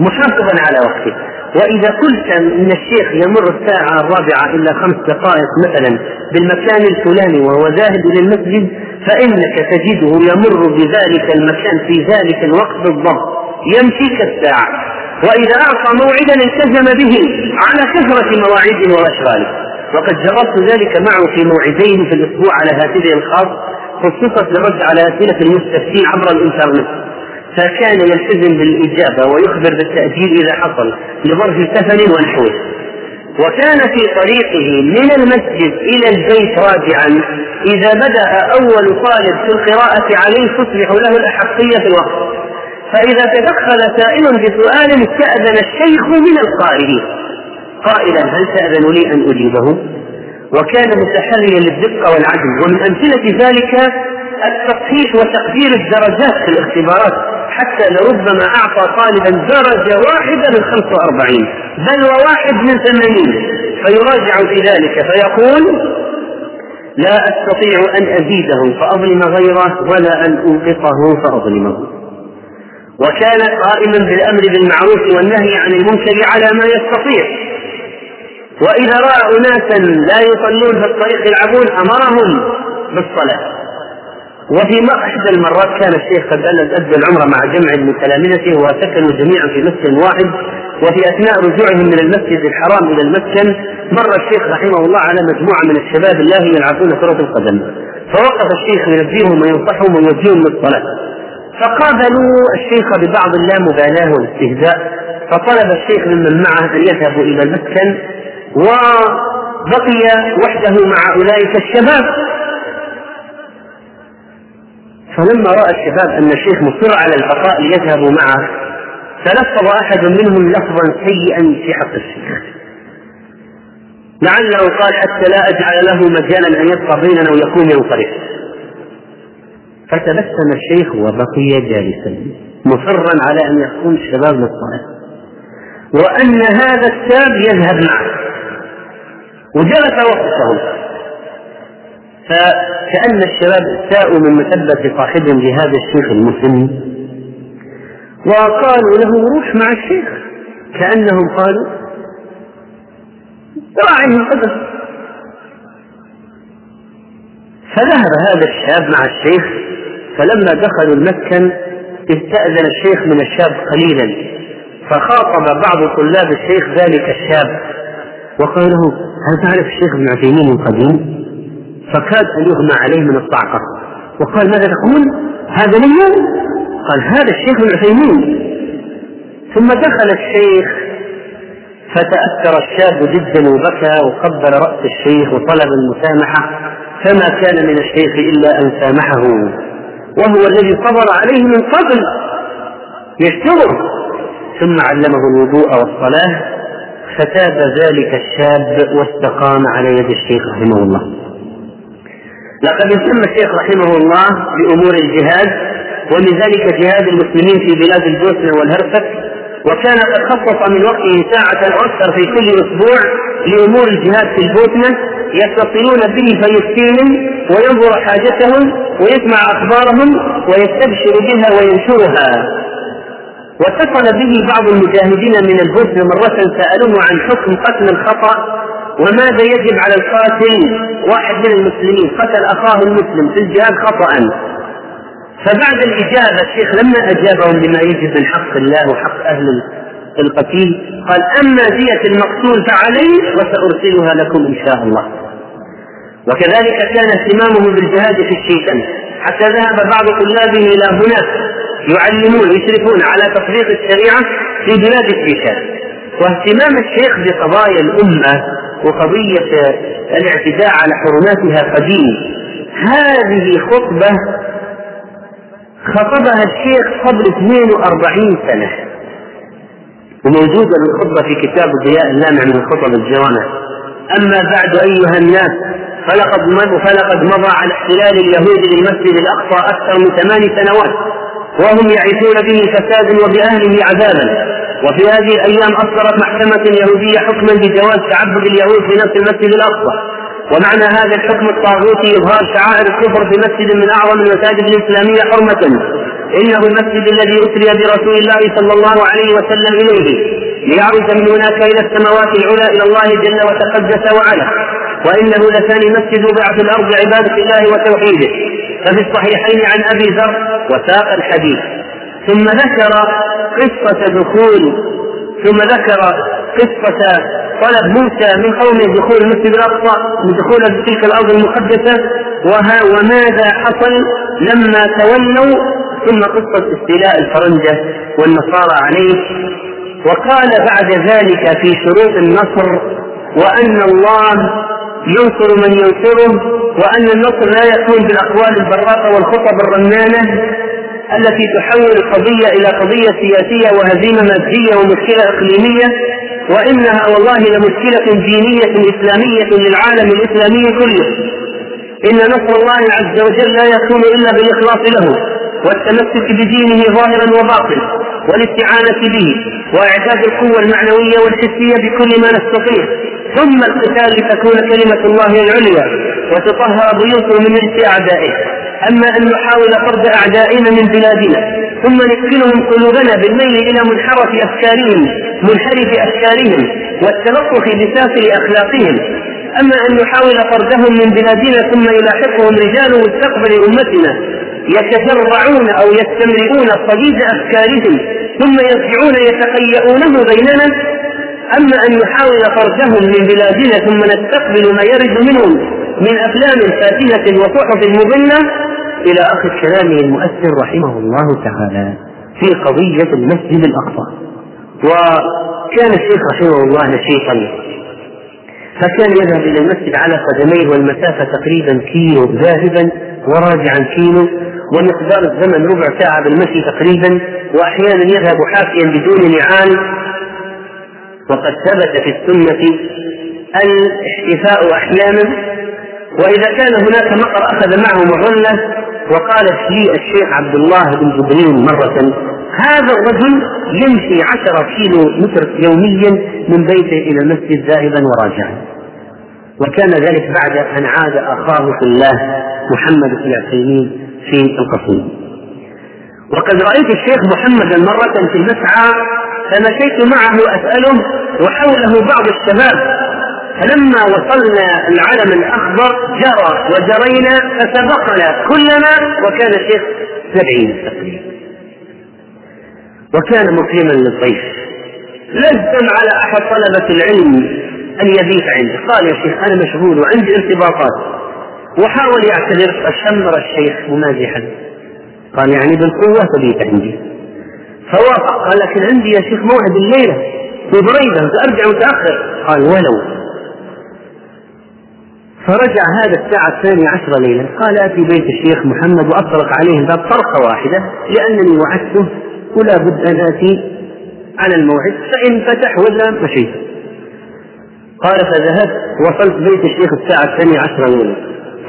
محافظا على وقته. وإذا قلت أن الشيخ يمر الساعة الرابعة إلا خمس دقائق مثلا بالمكان الفلاني وهو ذاهب إلى المسجد فإنك تجده يمر بذلك المكان في ذلك الوقت بالضبط. يمشي كالساعة وإذا أعطى موعدا التزم به على كثرة مواعيده وأشغاله. وقد جربت ذلك معه في موعدين في الأسبوع على هاتفه الخاص خصصت للرد على أسئلة المستفتين عبر الإنترنت. فكان يلتزم بالإجابة ويخبر بالتأجيل إذا حصل لظرف سفر ونحوه وكان في طريقه من المسجد إلى البيت راجعا إذا بدأ أول طالب في القراءة عليه تصبح له الأحقية في الوقت. فإذا تدخل سائل بسؤال استأذن الشيخ من القائلين قائلا هل تأذن لي أن أجيبه؟ وكان متحريا للدقة والعدل. ومن أمثلة ذلك التصحيح وتقدير الدرجات في الاختبارات حتى لربما أعطى طالبا درجة واحدة من 45 بل وواحد من 80 فيراجع في ذلك فيقول لا أستطيع أن أزيده فأظلم غيره ولا أن أوقفه فأظلمه. وكان قائما بالأمر بالمعروف والنهي عن المنكر على ما يستطيع. وإذا رأى أناسا لا يصلون في الطريق يلعبون أمرهم بالصلاة. وفي إحدى المرات كان الشيخ قد أدى العمرة مع جمع من تلامذته وسكنوا جميعا في مسجد واحد وفي أثناء رجوعهم من المسجد الحرام إلى المسكن مر الشيخ رحمه الله على مجموعة من الشباب الله يلعبون كرة القدم. فوقف الشيخ ينبههم وينصحهم ويوجههم للصلاة. فقابلوا الشيخ ببعض اللامبالاة والاستهزاء فطلب الشيخ ممن معه أن يذهبوا إلى المسكن وبقي وحده مع أولئك الشباب. فلما رأى الشباب أن الشيخ مصر على البقاء ليذهبوا معه تلفظ أحد منهم لفظا سيئا في حق الشيخ لعله قال حتى لا أجعل له مجالا أن يبقى بيننا ويكون ينصرف. فتبسم الشيخ وبقي جالسا مصرا على أن يكون الشباب للصلاة وأن هذا الشاب يذهب معه. وجلس وقته فكأن الشباب ساءوا من مثبة صاحبهم لهذا الشيخ المسلم. وقالوا له روح مع الشيخ. كأنهم قالوا راعي القدر. فذهب هذا الشاب مع الشيخ فلما دخلوا المسكن استأذن الشيخ من الشاب قليلا. فخاطب بعض طلاب الشيخ ذلك الشاب وقال له هل تعرف الشيخ ابن عثيمين القديم؟ فكاد أن يغمى عليه من الصعقة وقال ماذا تقول؟ هذا لي؟ قال هذا الشيخ ابن عثيمين. ثم دخل الشيخ فتأثر الشاب جدا وبكى وقبل رأس الشيخ وطلب المسامحة. فما كان من الشيخ إلا أن سامحه. وهو الذي صبر عليه من قبل يشتغل ثم علمه الوضوء والصلاة. فتاب ذلك الشاب واستقام على يد الشيخ رحمه الله. لقد اهتم الشيخ رحمه الله بأمور الجهاد ومن ذلك جهاد المسلمين في بلاد البوسنة والهرسك وكان قد خصص من وقته ساعة أو أكثر في كل أسبوع لأمور الجهاد في البوسنة يتصلون به فيفتيهم وينظر حاجتهم ويسمع أخبارهم ويستبشر بها وينشرها. واتصل به بعض المجاهدين من البوسنة مرة سألوه عن حكم قتل الخطأ وماذا يجب على القاتل واحد من المسلمين؟ قتل أخاه المسلم في الجهاد خطأ. فبعد الإجابة الشيخ لما أجابهم بما يجب من حق الله وحق أهل القتيل قال أما دية المقتول فعلي وسأرسلها لكم إن شاء الله. وكذلك كان اهتمامه بالجهاد في الشيشان حتى ذهب بعض طلابه إلى هناك يعلمون يشرفون على تطبيق الشريعة في بلاد الشيشان واهتمام الشيخ بقضايا الأمة وقضية الاعتداء على حرماتها قديم. هذه خطبة خطبها الشيخ قبل 42 سنة. وموجودة الخطبة في كتاب الضياء اللامع من الخطب الجوامع. أما بعد أيها الناس فلقد فلقد مضى على احتلال اليهود للمسجد الأقصى أكثر من ثمان سنوات وهم يعيشون به فسادا وبأهله عذابا. وفي هذه الأيام أصدرت محكمة يهودية حكما بجواز تعبد اليهود في نفس المسجد الأقصى. ومعنى هذا الحكم الطاغوتي إظهار شعائر الكفر في مسجد من أعظم المساجد الإسلامية حرمة. إنه المسجد الذي أسري برسول الله صلى الله عليه وسلم إليه ليعرج من هناك إلى السماوات العلى إلى الله جل وتقدس وعلا. وإنه لثاني مسجد وضع في الأرض عبادة الله وتوحيده. ففي الصحيحين عن أبي ذر وساق الحديث. ثم ذكر قصة دخول ثم ذكر قصة طلب موسى من قومه دخول المسجد الأقصى دخول تلك الأرض المقدسة وها وماذا حصل لما تولوا؟ ثم قصة استيلاء الفرنجة والنصارى عليه. وقال بعد ذلك في شروط النصر وأن الله ينصر من ينصره وأن النصر لا يكون بالأقوال البراقة والخطب الرنانة التي تحول القضية إلى قضية سياسية وهزيمة مادية ومشكلة إقليمية وإنها والله لمشكلة دينية إسلامية للعالم الإسلامي كله. إن نصر الله عز وجل لا يكون إلا بالإخلاص له والتمسك بدينه ظاهرا وباطنا والاستعانة به وإعداد القوة المعنوية والحسية بكل ما نستطيع. ثم القتال لتكون كلمة الله العليا وتطهر بيوته من رجس أعدائه أما أن نحاول فرد أعدائنا من بلادنا ثم نكفلهم قلوبنا بالميل إلى منحرف أفكارهم منحرف أفكارهم والتلطخ بسافل أخلاقهم. أما أن نحاول فردهم من بلادنا ثم يلاحقهم رجال مستقبل أمتنا يتجرعون أو يستمرئون صديد أفكارهم ثم يرجعون يتقيؤونه بيننا. أما أن نحاول فردهم من بلادنا ثم نستقبل ما يرد منهم من أفلام فاتنة وصحف مضلة إلى آخر كلامه المؤثر رحمه الله تعالى في قضية المسجد الأقصى. وكان الشيخ رحمه الله نشيطا. فكان يذهب إلى المسجد على قدميه والمسافة تقريبا كيلو ذاهبا وراجعا كيلو ومقدار الزمن ربع ساعة بالمشي تقريبا وأحيانا يذهب حافيا بدون نعال. وقد ثبت في السنة الاحتفاء أحيانا. وإذا كان هناك مطر أخذ معه مظلة وقال لي الشيخ عبد الله بن جبريل مرة هذا الرجل يمشي عشرة كيلو متر يوميا من بيته إلى المسجد ذاهبا وراجعا. وكان ذلك بعد أن عاد أخاه في الله محمد بن عثيمين في القصيم. وقد رأيت الشيخ محمدا مرة في المسعى فمشيت معه أسأله وحوله بعض الشباب فلما وصلنا العلم الأخضر جرى وجرينا فسبقنا كلنا وكان الشيخ سبعين تقريبا. وكان مكرما للضيف. لزم على أحد طلبة العلم أن يبيت عنده. قال يا شيخ أنا مشغول وعندي ارتباطات وحاول يعتذر فشمر الشيخ ممازحا. قال يعني بالقوة تبيت عندي. فوافق قال لكن عندي يا شيخ موعد الليلة. في بريده سارجع متأخر. قال ولو. فرجع هذا الساعة الثانية عشرة ليلا قال أتي بيت الشيخ محمد وأطرق عليه الباب طرقة واحدة لأنني وعدته ولا بد أن آتي على الموعد فإن فتح ولا مشيت. قال فذهبت وصلت بيت الشيخ الساعة الثانية عشرة ليلا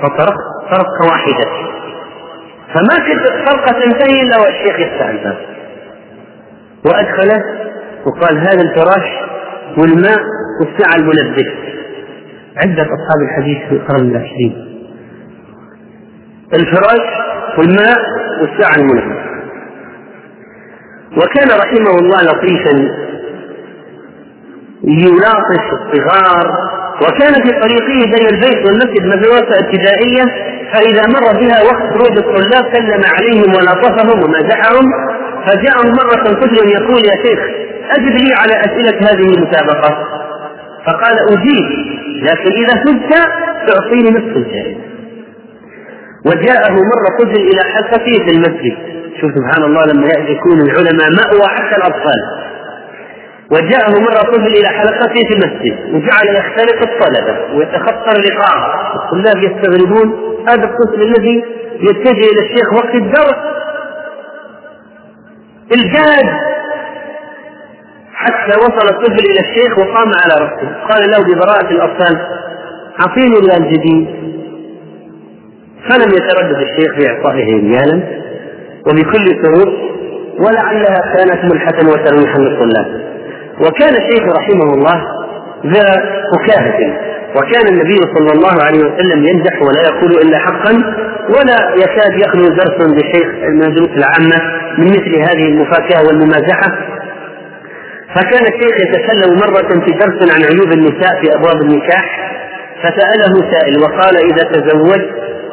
فطرقت طرقة واحدة. فما كنت الطرقة تنتهي إلا والشيخ يفتح الباب. وأدخله وقال هذا الفراش والماء والساعة المنبه عدة أصحاب الحديث في القرن العشرين. الفراش والماء والساعة المنبه وكان رحمه الله لطيفا يناقش الصغار وكان في طريقه بين البيت والمسجد مدرسة ابتدائية فإذا مر بها وقت خروج الطلاب سلم عليهم ولطفهم ومزحهم فجاءهم مرة طفل يقول يا شيخ أجب لي على أسئلة هذه المسابقة. فقال أجيب لكن إذا فزت تعطيني نصف الجائزة وجاءه مرة طفل إلى حلقته في المسجد. شوف سبحان الله لما يكون العلماء مأوى حتى الأطفال. وجاءه مرة طفل إلى حلقته في المسجد وجعل يختلط الطلبة ويتخطى اللقاء الطلاب يستغربون هذا الطفل الذي يتجه إلى الشيخ وقت الدرس. الجاد حتى وصل الطفل إلى الشيخ وقام على رأسه. قال له ببراءة الأطفال أعطيني ريال جديد فلم يتردد الشيخ في إعطائه ريالا وبكل سرور ولعلها كانت ملحة وترويحا للطلاب. وكان الشيخ رحمه الله ذا فكاهة وكان النبي صلى الله عليه وسلم يمزح ولا يقول إلا حقا ولا يكاد يخلو درس للشيخ المدروس العامة من مثل هذه المفاكهة والممازحة. فكان الشيخ يتكلم مرة في درس عن عيوب النساء في أبواب النكاح فسأله سائل وقال إذا تزوجت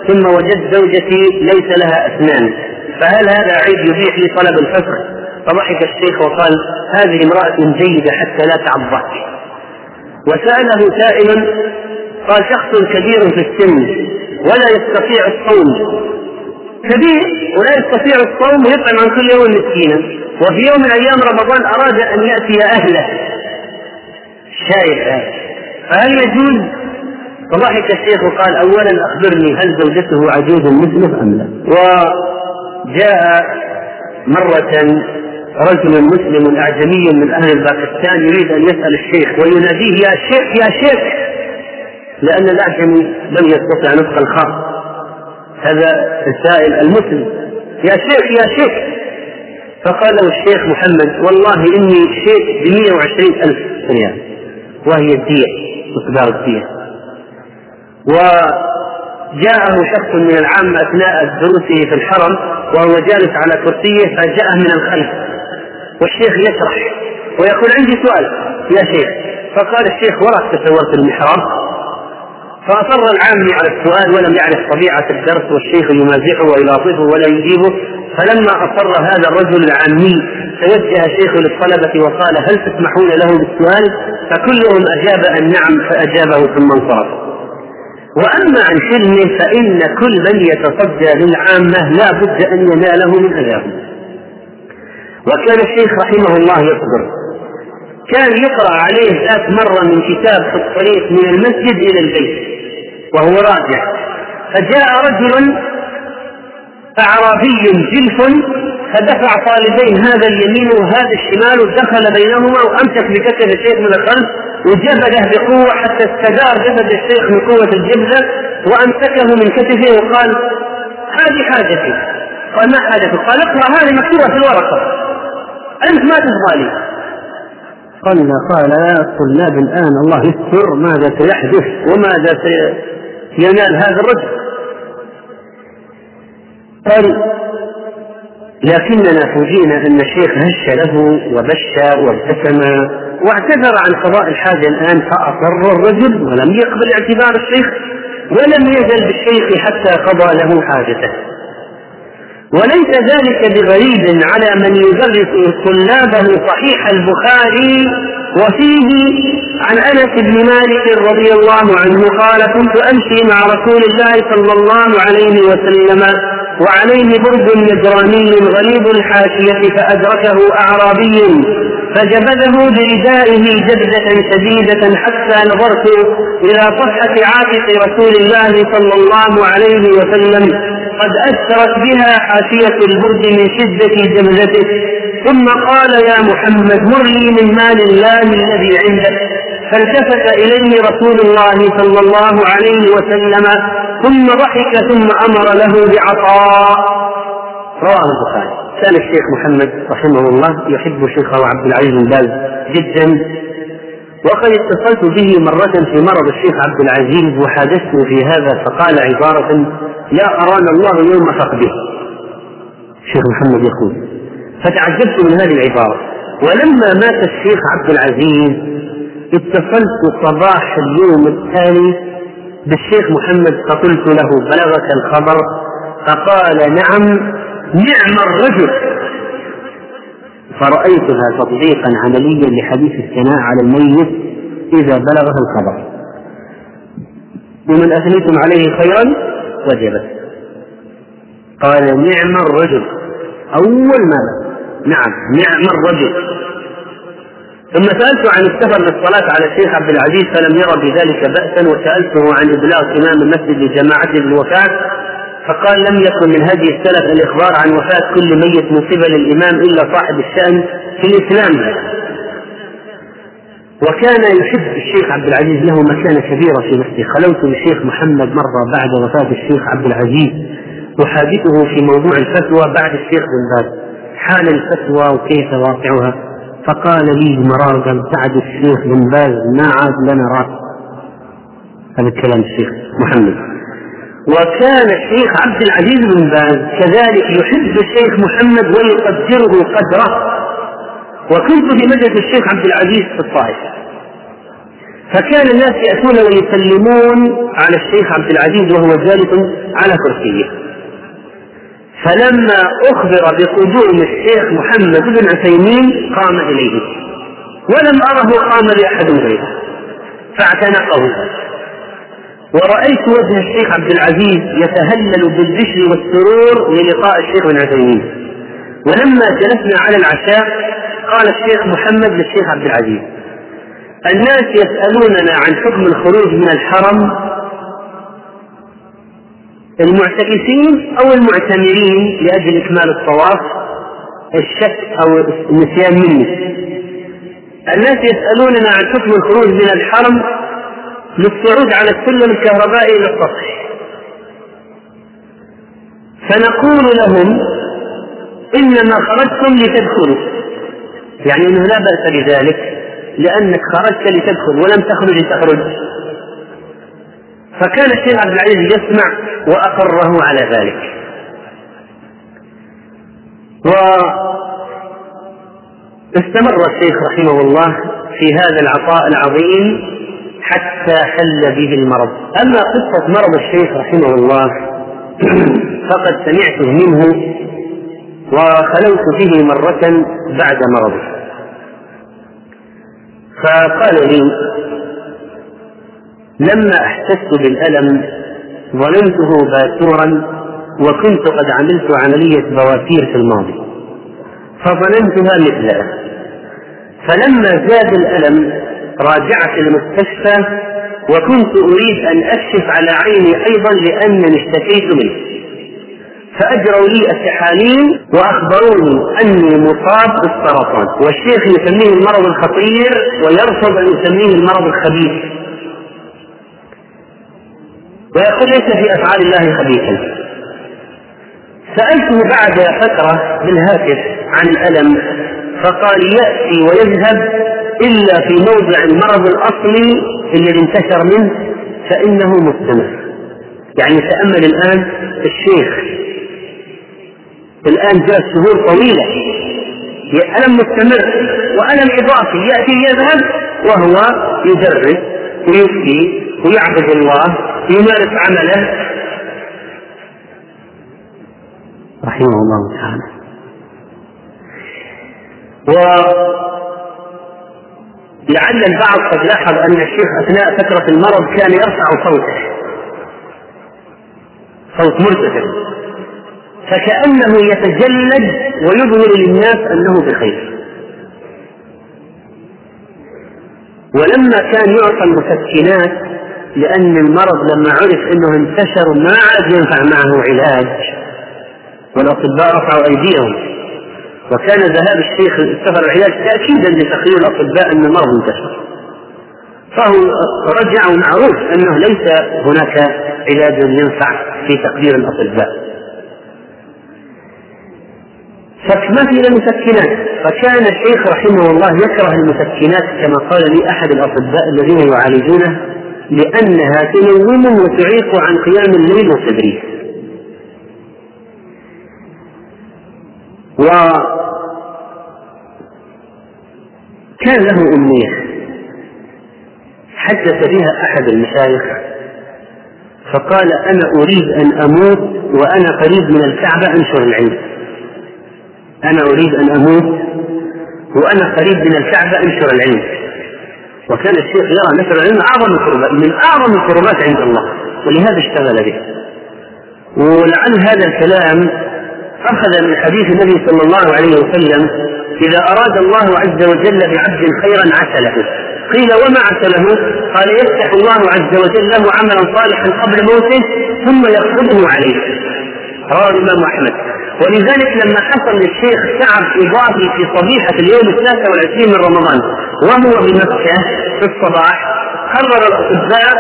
ثم وجدت زوجتي ليس لها أسنان فهل هذا عيب يبيح لي طلب الفسخ؟ فضحك الشيخ وقال هذه امرأة جيدة حتى لا تعضك. وسأله سائل قال شخص كبير في السن ولا يستطيع الصوم كبير ولا يستطيع الصوم ويطعم عن كل يوم مسكينا. وفي يوم من أيام رمضان أراد أن يأتي أهله. شايف فهل يجوز؟ فضحك الشيخ وقال اولا أخبرني هل زوجته عجوز مسلم أم لا؟ جاء مرة رجل مسلم أعجمي من أهل باكستان يريد أن يسأل الشيخ ويناديه يا شيخ يا شيخ! لأن الأعجمي لم يستطع نطق الخاص. هذا السائل المسلم. يا شيخ يا شيخ. فقال له الشيخ محمد والله إني شيخ ب 120 ألف ريال. وهي الدية مقدار الدية. وجاءه شخص من العامة أثناء دروسه في الحرم وهو جالس على كرسيه فجاءه من الخلف. والشيخ يشرح ويقول عندي سؤال يا شيخ. فقال الشيخ وراك تصورت المحراب فأصر العامي على السؤال ولم يعرف طبيعة الدرس والشيخ يمازحه ويلاطفه ولا يجيبه فلما أصر هذا الرجل العامي توجه الشيخ للطلبة وقال هل تسمحون له بالسؤال؟ فكلهم أجاب أن نعم فأجابه ثم انصرف. وأما عن حلمه فإن كل من يتصدى للعامة لا بد أن يناله من أذاهم. وكان الشيخ رحمه الله يصبر كان يقرأ عليه ذات مرة من كتاب في الطريق من المسجد إلى البيت وهو راجع. فجاء رجل أعرابي جلف فدفع طالبين هذا اليمين وهذا الشمال ودخل بينهما وأمسك بكتف الشيخ من الخلف وجبله بقوة حتى استدار جسد الشيخ من قوة الجبلة وأمسكه من كتفه وقال هذه حاجتي. قال ما حاجتك؟ قال اقرأ هذه مكتوبة في الورقة. أنت ما تفضى لي قال قال يا الطلاب الآن الله يستر ماذا سيحدث وماذا سينال هذا الرجل. قال لكننا فوجئنا أن الشيخ هش له وبش وابتسم واعتذر عن قضاء الحاجة الآن فأصر الرجل ولم يقبل اعتذار الشيخ ولم يزل بالشيخ حتى قضى له حاجته. وليس ذلك بغريب على من يدرس طلابه صحيح البخاري وفيه عن أنس بن مالك رضي الله عنه قال كنت أمشي مع رسول الله صلى الله عليه وسلم وعليه برد نجراني غليظ الحاشية فأدركه أعرابي فجبذه بردائه جبدة شديدة حتى نظرت إلى صفحة عاتق رسول الله صلى الله عليه وسلم قد أثرت بها حاشية البرد من شدة جبذته ثم قال يا محمد مر لي من مال الله الذي عندك. فالتفت إليه رسول الله صلى الله عليه وسلم ثم ضحك ثم أمر له بعطاء. رواه البخاري. كان الشيخ محمد رحمه الله يحب شيخه عبد العزيز بن باز جدا. وقد اتصلت به مرة في مرض الشيخ عبد العزيز وحادثته في هذا فقال عبارة لا أرانا الله يوم فقده. الشيخ محمد يقول فتعجبت من هذه العبارة. ولما مات الشيخ عبد العزيز اتصلت صباح اليوم التالي بالشيخ محمد فقلت له بلغك الخبر فقال نعم نعم الرجل. فرأيتها تطبيقا عمليا لحديث الثناء على الميت إذا بلغه الخبر ومن أثنيتم عليه خيرا؟ وجبت. قال نعم الرجل. أول ما نعم نعم الرجل. ثم سألت عن السفر للصلاة على الشيخ عبد العزيز فلم يرى بذلك بأسا وسألته عن إبلاغ إمام المسجد لجماعته بالوفاة فقال لم يكن من هدي السلف الإخبار عن وفاة كل ميت من قبل الإمام إلا صاحب الشأن في الإسلام. وكان يحب الشيخ عبد العزيز له مكانة كبيرة في نفسه خلوت بالشيخ محمد مرة بعد وفاة الشيخ عبد العزيز. أحادثه في موضوع الفتوى بعد الشيخ بن باز. حال الفتوى وكيف واقعها؟ فقال لي مرارا بعد الشيخ بن باز ما عاد لنا رأس. هذا الكلام الشيخ محمد. وكان الشيخ عبد العزيز بن باز كذلك يحب الشيخ محمد ويقدره قدره. وكنت في مجلس الشيخ عبد العزيز في الطائف. فكان الناس يأتون ويسلمون على الشيخ عبد العزيز وهو جالس على كرسيه. فلما أخبر بقدوم الشيخ محمد بن عثيمين قام إليه. ولم أره قام لأحد غيره. فاعتنقه. ورأيت وجه الشيخ عبد العزيز يتهلل بالبشر والسرور للقاء الشيخ بن عثيمين. ولما جلسنا على العشاء قال الشيخ محمد للشيخ عبد العزيز الناس يسألوننا عن حكم الخروج من الحرم. المعتكفين أو المعتمرين لأجل إكمال الطواف؟ الشك أو النسيان مني. الناس يسألوننا عن حكم الخروج من الحرم. للصعود على السلم الكهربائي إلى السطح. فنقول لهم إنما خرجتم لتدخلوا. يعني أنه لا بأس بذلك لأنك خرجت لتدخل ولم تخرج لتخرج. فكان الشيخ عبد العزيز يسمع وأقره على ذلك. واستمر الشيخ رحمه الله في هذا العطاء العظيم حتى حل به المرض. أما قصة مرض الشيخ رحمه الله فقد سمعته منه وخلوت به مرة بعد مرضه. فقال لي لما أحسست بالألم ظننته باتورا وكنت قد عملت عملية بواسير في الماضي فظننتها مثله. فلما زاد الألم راجعت المستشفى وكنت أريد أن أكشف على عيني أيضا لأنني اشتكيت منه. فأجروا لي التحاليل وأخبروني أني مصاب بالسرطان. والشيخ يسميه المرض الخطير ويرفض أن يسميه المرض الخبيث. ويقول ليس في أفعال الله خبيثا. سألته بعد فترة بالهاتف عن الألم. فقال يأتي ويذهب إلا في موضع المرض الأصلي الذي انتشر منه فإنه مستمر. يعني تأمل الآن الشيخ. الآن جاء شهور طويلة. ألم مستمر وألم إضافي يأتي يذهب وهو يدرس ويفتي ويعبد الله ويمارس عمله. رحمه الله تعالى. ولعل البعض قد لاحظ أن الشيخ أثناء فترة المرض كان يرفع صوته. صوت مرتفع فكأنه يتجلد ويظهر للناس أنه بخير ولما كان يعطى المسكنات لأن المرض لما عرف أنه انتشر ما عاد ينفع معه علاج والأطباء رفعوا أيديهم. وكان ذهاب الشيخ السفر العلاج تأكيدا لتقرير الأطباء أن المرض انتشر فهو رجع معروف أنه ليس هناك علاج ينفع في تقدير الأطباء. فما في إلا مسكنات فكان الشيخ رحمه الله يكره المسكنات كما قال لي أحد الأطباء الذين يعالجونه لأنها تنومه وتعيق عن قيام الليل والتدريس. و كان له أمنية. حدث بها أحد المشايخ فقال أنا أريد أن أموت وأنا قريب من الكعبة أنشر العلم. أنا أريد أن أموت وأنا قريب من الكعبة أنشر العلم. وكان الشيخ يرى نشر العلم أعظم القربات من أعظم القربات عند الله ولهذا اشتغل به. ولعل هذا الكلام أخذ من حديث النبي صلى الله عليه وسلم إذا أراد الله عز وجل بعبد خيرا عسله. قيل وما عسله؟ قال يفتح الله عز وجل له عملا صالحا قبل موته ثم يقبضه عليه. رواه الإمام أحمد. ولذلك لما حصل للشيخ تعب إضافي في صبيحة اليوم الثالث والعشرين من رمضان وهو بمكة في الصباح قرر الأطباء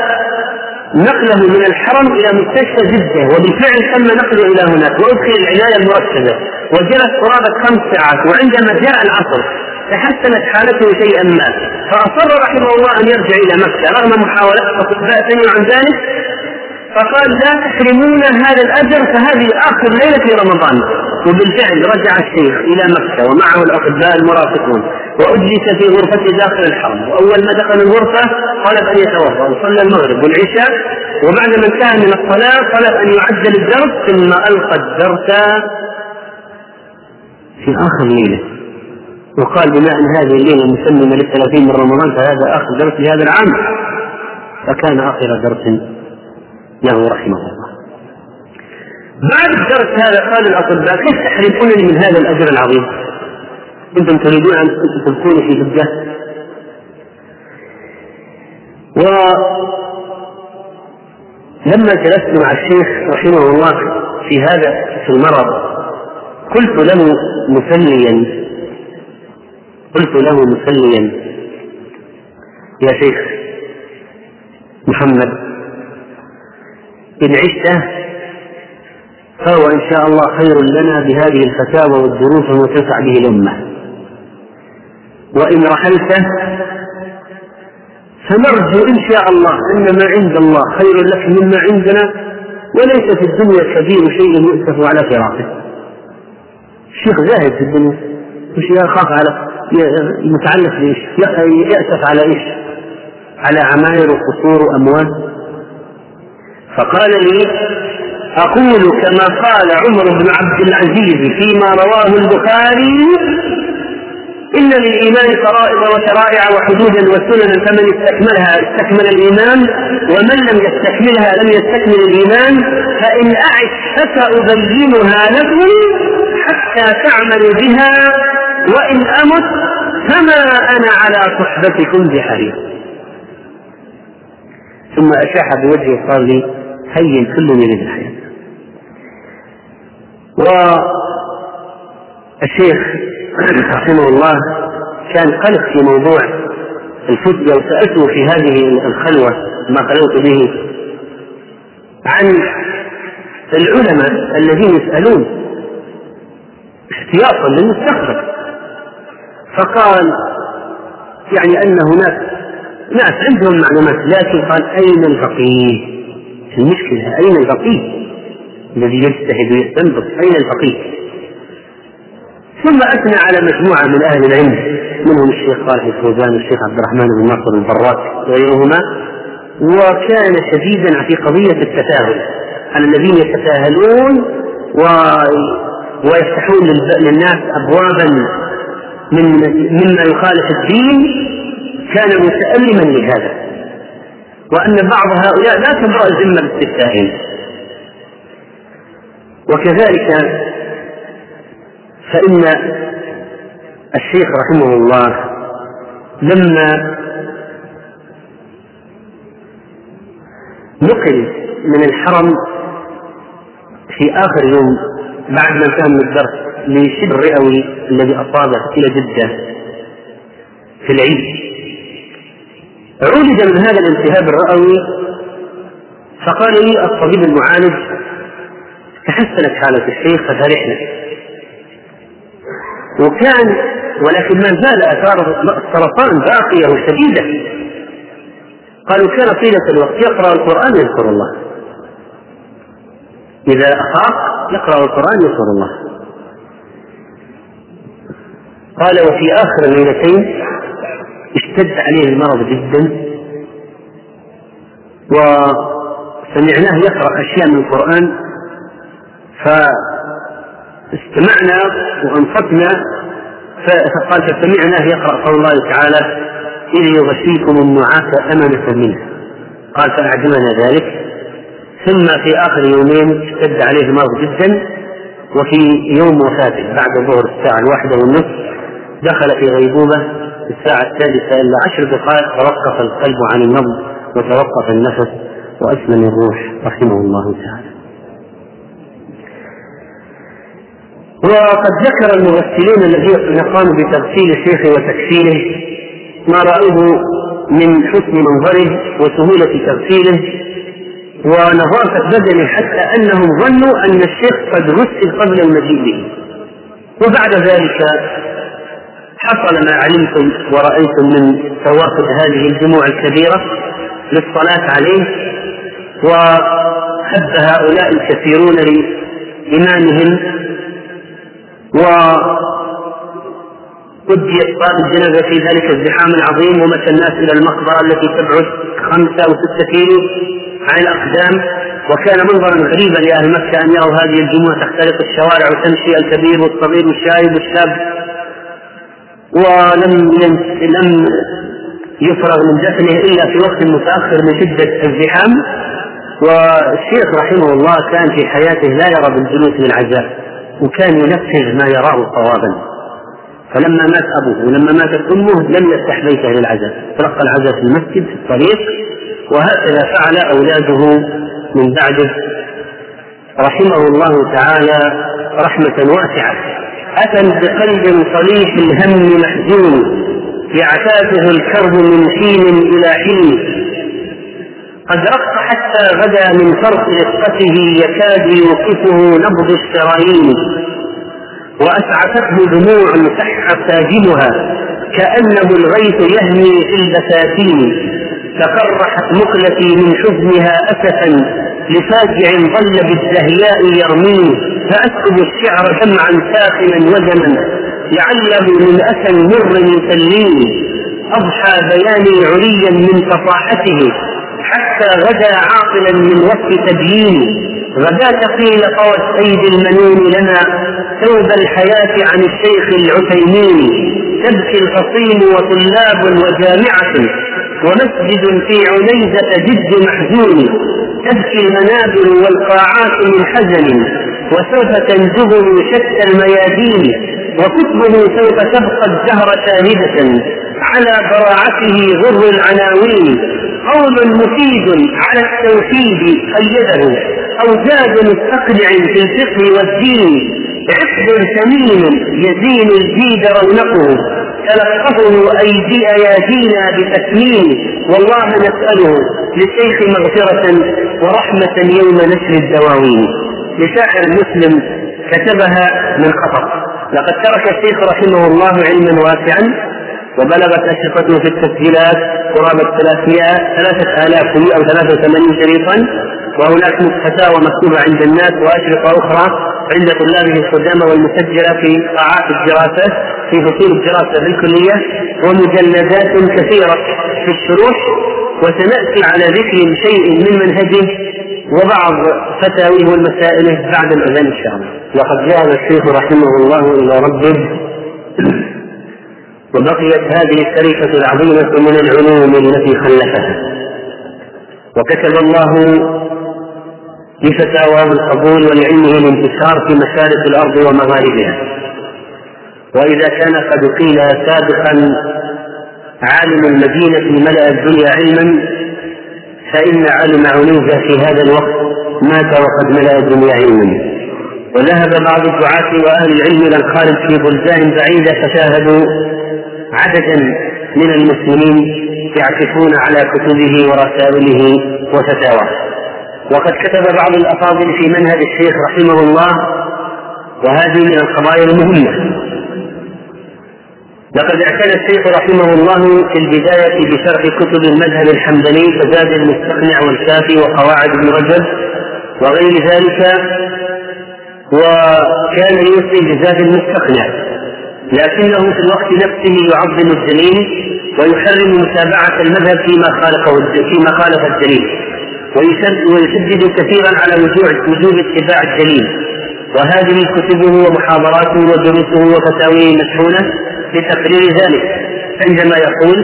نقله من الحرم إلى مستشفى جدة وبالفعل تم نقله إلى هناك وأدخل العناية المركزة وجلس قرابة خمس ساعات وعندما جاء العصر تحسنت حالته شيئا ما فأصر رحمه الله أن يرجع إلى مكة رغم محاولات الأطباء تنهي عن ذلك فقال لا تحرمون هذا الأجر فهذه آخر ليلة في رمضان. وبالفعل رجع الشيخ إلى مكة ومعه الأطباء المرافقون. وأجلس في غرفته داخل الحرم. وأول ما دخل الغرفة طلب أن يتوضأ وصلى المغرب والعشاء. وبعد ما انتهى من الصلاة طلب أن يعجل الدرس ثم ألقى الدرس في آخر ليلة. وقال بما أن هذه الليلة مسلمه للثلاثين من رمضان فهذا آخر درس لهذا العام. فكان آخر درس له رحمه الله. بعد درس هذا قال الأطباء كيف تحرمونني من هذا الأجر العظيم؟ أنتم تريدون أن تكونوا في جدة ولما جلست مع الشيخ رحمه الله في هذا في المرض قلت له مسليا قلت له مسليا يا شيخ محمد إن عشت فهو إن شاء الله خير لنا بهذه الفتاوى والدروس وتنفع به الأمة. وإن رحلت فنرجو إن شاء الله أن ما عند الله خير لك مما عندنا وليس في الدنيا كبير شيء يؤسف على فراقه الشيخ زاهد في الدنيا وش يخاف على متعلق بإيش؟ يأسف على إيش؟ على عماير وقصور وأموال فقال لي أقول كما قال عمر بن عبد العزيز فيما رواه البخاري إن للإيمان فرائض وشرائع وحدودا وسننا فمن استكملها استكمل الإيمان ومن لم يستكملها لم يستكمل الإيمان فإن أعش فسأبينها لكم حتى تعملوا بها وإن أمت فما أنا على صحبتكم بحريص. ثم أشاح بوجهه قال لي هين كل يريد الحياة. والشيخ رحمه الله كان قلق في موضوع الفتية وسألته في هذه الخلوة ما خلوت به عن العلماء الذين يسألون احتياطا للمستقبل فقال يعني أن هناك ناس عندهم معلومات لكن قال أين الفقيه؟ المشكلة أين الفقيه؟ الذي يجتهد ويستنبط أين الفقيه؟ ثم أثنى على مجموعة من أهل العلم منهم الشيخ صالح الفوزان والشيخ عبد الرحمن بن ناصر البراك وغيرهما وكان شديدا في قضية التساهل على الذين يتساهلون و... ويفتحون للناس أبوابا من مما يخالف الدين كان متألما لهذا. وأن بعض هؤلاء لا تبرأ الذمة باستفتائهم وكذلك فإن الشيخ رحمه الله لما نقل من الحرم في آخر يوم بعد ما انتهى من الدرس لشبه الرئوي الذي أصابه إلى جدة في العيد عولج من هذا الالتهاب الرئوي فقال لي الطبيب المعالج تحسنت حالة الشيخ ففرحنا وكان ولكن ما زال أثار السرطان باقية وشديدة. قالوا كان طيلة الوقت يقرأ القرآن يذكر الله. إذا افاق يقرأ القرآن يذكر الله. قال وفي آخر الليلتين اشتد عليه المرض جدا وسمعناه يقرأ أشياء من القرآن ف استمعنا وأنصتنا. فقال فسمعناه يقرأ قول الله تعالى اذ يغشيكم النعاس أمنة منه. قال فأعجبنا ذلك. ثم في آخر يومين اشتد عليه المرض جدا وفي يوم وفاته بعد الظهر الساعة الواحدة والنصف دخل في غيبوبة الساعة الثالثه الا عشر دقائق توقف القلب عن النبض وتوقف النفس وأسلم الروح رحمه الله تعالى. وقد ذكر المغسلون الذين قاموا بتغسيل الشيخ وتكفيره ما رأوه من حسن منظره وسهولة تغسيله ونظافة بدنه حتى أنهم ظنوا أن الشيخ قد غسل قبل المجيء به. وبعد ذلك حصل ما علمتم ورأيتم من توافد هذه الجموع الكبيرة للصلاة عليه وحب هؤلاء الكثيرون لإمامهم وأديت صلاة الجنازة في ذلك الزحام العظيم ومشى الناس إلى المقبرة التي تبعد خمسة أو ستة كيلو عن الأقدام. وكان منظرا غريبا لأهل مكة أن يروا هذه الجموع تختلط الشوارع وتمشي الكبير والصغير والشايب والشاب. ولم لم يفرغ من دفنه إلا في وقت متأخر من شدة الزحام. والشيخ رحمه الله كان في حياته لا يرى بالجلوس للعزاء وكان ينفذ ما يراه صوابا. فلما مات أبوه ولما ماتت أمه لم يفتح بيته للعزاء. تلقى العزاء في المسجد في الطريق وهكذا فعل أولاده من بعده رحمه الله تعالى رحمة واسعة. أتى بقلب صريح الهم محزون يعتاده الكرب من حين إلى حين. قد رق حتى غدا من فرط رقته يكاد يوقفه نبض الشرايين وأسعفته دموع سح ساجمها كأنه الغيث يهمي في البساتين تقرحت مقلتي من حزنها أسفا لفاجع ظل بالزهياء يرميه فأكتب الشعر دمعا ساخنا وزنا لعله من أسى مر يسليني أضحى بياني عليا من فصاحته حتى غدا عاقلا من وقت تبييني غداة قيل طوى السيد المنون لنا ثوب الحياة عن الشيخ العثيمين. تبكي الفصيل وطلاب وجامعة ومسجد في عنيزة جد محزون. تبكي المنابر والقاعات من حزن وسوف تنزه شتى الميادين. وكتبه سوف تبقى الدهر شاهدة على براعته غر العناوين. قول مفيد على التوحيد قيده أو زاد مستقنع في الفقه والدين عقد ثمين يزين الجيد رونقه. تلقفه أيدي أيادينا بتكميل والله نسأله للشيخ مغفرة ورحمة يوم نشر الدواوين. لشاعر مسلم كتبها من خطر. لقد ترك الشيخ رحمه الله علما واسعا وبلغت أشرطته في التسجيلات قرابة 300 3000 أو 83 شريطا وهناك فتاوى مكتوبة عند الناس وأشرطة أخرى عند طلابه القدامى والمسجلة في قاعات الدراسة في فصول الدراسة في الكلية ومجلدات كثيرة في الشروح وسنأتي على ذكر شيء من منهجه وبعض فتاويه ومسائله بعد الأذان إن شاء الله. لقد جاء الشيخ رحمه الله إلى ربه وبقيت هذه الشريفة العظيمة من العلوم التي خلفها وكتب الله لفتاواه القبول ولعلمه الانتشار في مشارق الأرض ومغاربها. وإذا كان قد قيل سابقا عالم المدينة ملأ الدنيا علما فإن علم عنوزة في هذا الوقت مات وقد ملأ الدنيا علما. وذهب بعض الدعاة وأهل العلم إلى الخارج في بلدان بعيدة فشاهدوا عددا من المسلمين يعكفون على كتبه ورسائله وفتاواه. وقد كتب بعض الأفاضل في منهج الشيخ رحمه الله وهذه من القضايا المهمة. لقد أعتنى الشيخ رحمه الله في البداية بشرح كتب المذهب الحمداني فزاد المستقنع والكافي وقواعد ابن رجب وغير ذلك وكان يوصي بزاد المستقنع. لكنه في الوقت نفسه يعظم الدليل ويحرم متابعة المذهب فيما خالفه فيما خالف الدليل ويشدد كثيرا على وجوب اتباع الدليل وهذه كتبه ومحاضراته ودروسه وفتاويه مشحونة لتقرير ذلك. عندما يقول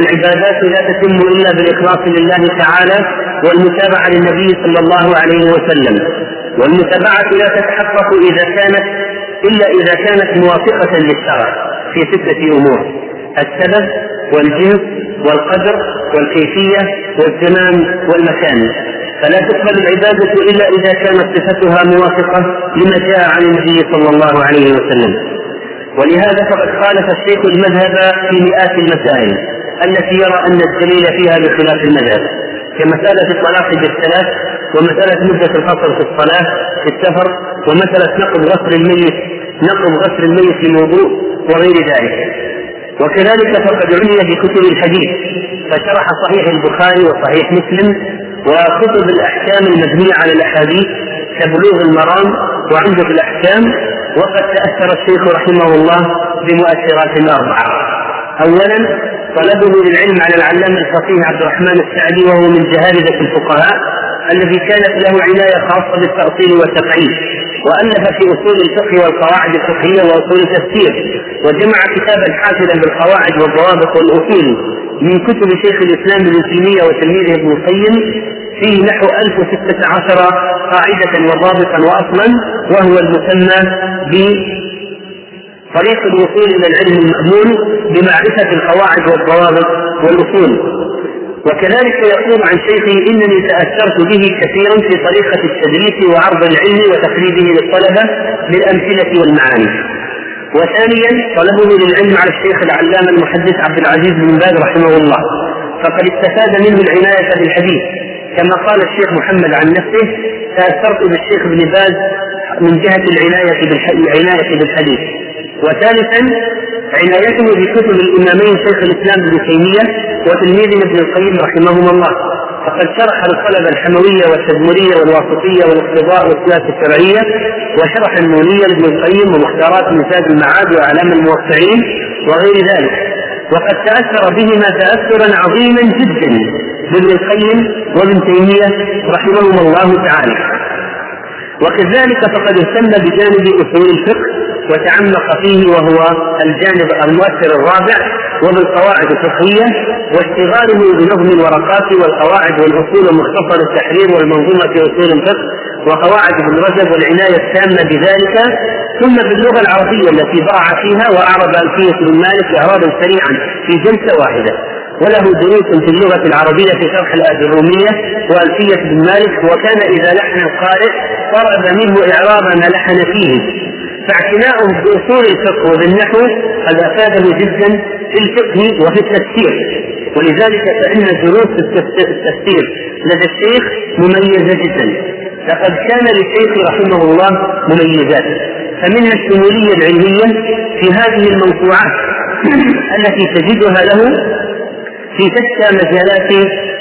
العبادات لا تتم إلا بالإخلاص لله تعالى والمتابعة للنبي صلى الله عليه وسلم. والمتابعة لا تتحقق إذا كانت إلا إذا كانت موافقة للشرع في ستة أمور السبب والجنس والقدر والكيفية والزمان والمكان. فلا تقبل العبادة إلا إذا كانت صفتها موافقة لما جاء عن النبي صلى الله عليه وسلم. ولهذا فقد خالف الشيخ المذهب في مئات المسائل التي يرى أن الدليل فيها بخلاف المذهب. كمسألة الطلاق بالثلاث ومسألة مدة الفصل في الصلاة في السفر ومسألة نقض غسل الميت نقض غسل الميت للوضوء وغير ذلك. وكذلك فقد عني في كتب الحديث فشرح صحيح البخاري وصحيح مسلم وكتب الأحكام المبنية على الأحاديث كبلوغ المرام وعنده في الأحكام وقد تأثر الشيخ رحمه الله بمؤثرات اربعه اولا طلبه للعلم على العلامة الفقيه عبد الرحمن السعدي وهو من جهابذه الفقهاء الذي كانت له عناية خاصة بالتأصيل والتقعيد وألف في أصول الفقه والقواعد الفقهية وأصول التفسير وجمع كتابا حافلا بالقواعد والضوابط والأصول من كتب شيخ الإسلام ابن تيمية وتلميذه ابن القيم فيه نحو 1016 قاعدة وضابطا وأصلا وهو المسمى ب طريق الوصول إلى العلم المأمون بمعرفة القواعد والضوابط والأصول وكذلك يقول عن شيخه إنني تأثرت به كثيرا في طريقة التدريس وعرض العلم وتقريبه للطلبة بالامثله والمعاني. وثانيا طلبه للعلم على الشيخ العلامة المحدث عبد العزيز بن باز رحمه الله فقد استفاد منه العناية بالحديث كما قال الشيخ محمد عن نفسه تأثرت بالشيخ ابن باز من جهة العناية بالحديث. وثالثا عنايته بكتب الإمامين شيخ الإسلام ابن تيمية وتلميذه ابن القيم رحمهما الله فقد شرح الطلبة الحموية والتدمرية والواسطية والاقتضاء والسياسة الشرعية وشرح النونية لابن القيم ومختارات نساء المعاد وأعلام الموقعين وغير ذلك. وقد تأثر بهما تأثرا عظيما جدا بابن القيم وابن تيمية رحمهما الله تعالى. وكذلك فقد اهتم بجانب أصول الفقه وتعمق فيه وهو الجانب المؤثر الرابع وبالقواعد الفقهية واشتغاله بنظم الورقات والقواعد والأصول ومختصر التحرير والمنظومة في أصول الفقه وقواعد ابن رجب والعناية التامة بذلك. ثم باللغة العربية التي برع فيها وأعرب ألفية بن مالك إعرابا سريعا في جلسة واحدة. وله دروس في اللغة العربية في شرح الرومية وألفية بن مالك وكان إذا لحن القارئ طلب منه إعراب ما لحن فيه. فاعتناؤه بأصول الفقه وبالنحو قد أفاده جدا في الفقه وفي التفسير. ولذلك فإن دروس التفسير لدى الشيخ مميزة جدا. لقد كان للشيخ رحمه الله مميزات. فمنها الشمولية العلمية في هذه الموسوعات التي تجدها له في شتى مجالات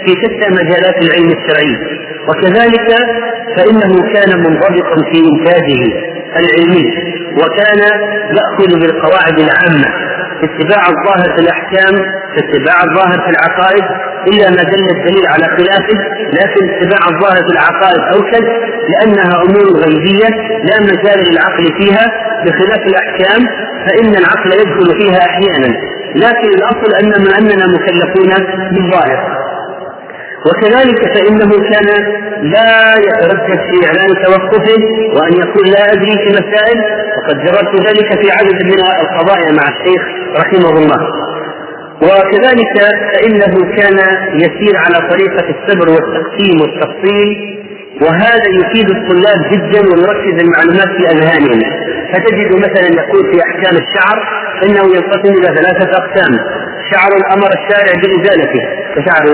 في شتى مجالات العلم الشرعي. وكذلك فإنه كان منضبطا في إنتاجه العلمي. وكان يأخذ بالقواعد العامة اتباع الظاهر في الأحكام اتباع الظاهر في العقائد إلا ما دل الدليل على خلافه لكن اتباع الظاهر في العقائد أوكد لأنها أمور غيبية لا مجال للعقل فيها بخلاف الأحكام فإن العقل يدخل فيها أحيانا لكن الأصل أن أننا مكلفون بالظاهر. وكذلك فإنه كان لا يتردد في إعلان توقفه وأن يقول لا أدري في مسائل وقد جربت ذلك في عدد من القضايا مع الشيخ رحمه الله. وكذلك فإنه كان يسير على طريقة الصبر والتقسيم والتفصيل وهذا يفيد الطلاب جدا ويركز المعلومات في أذهانهم. فتجد مثلا يقول في أحكام الشعر إنه ينقسم إلى ثلاثة أقسام شعر أمر الشارع بإزالته. كشعر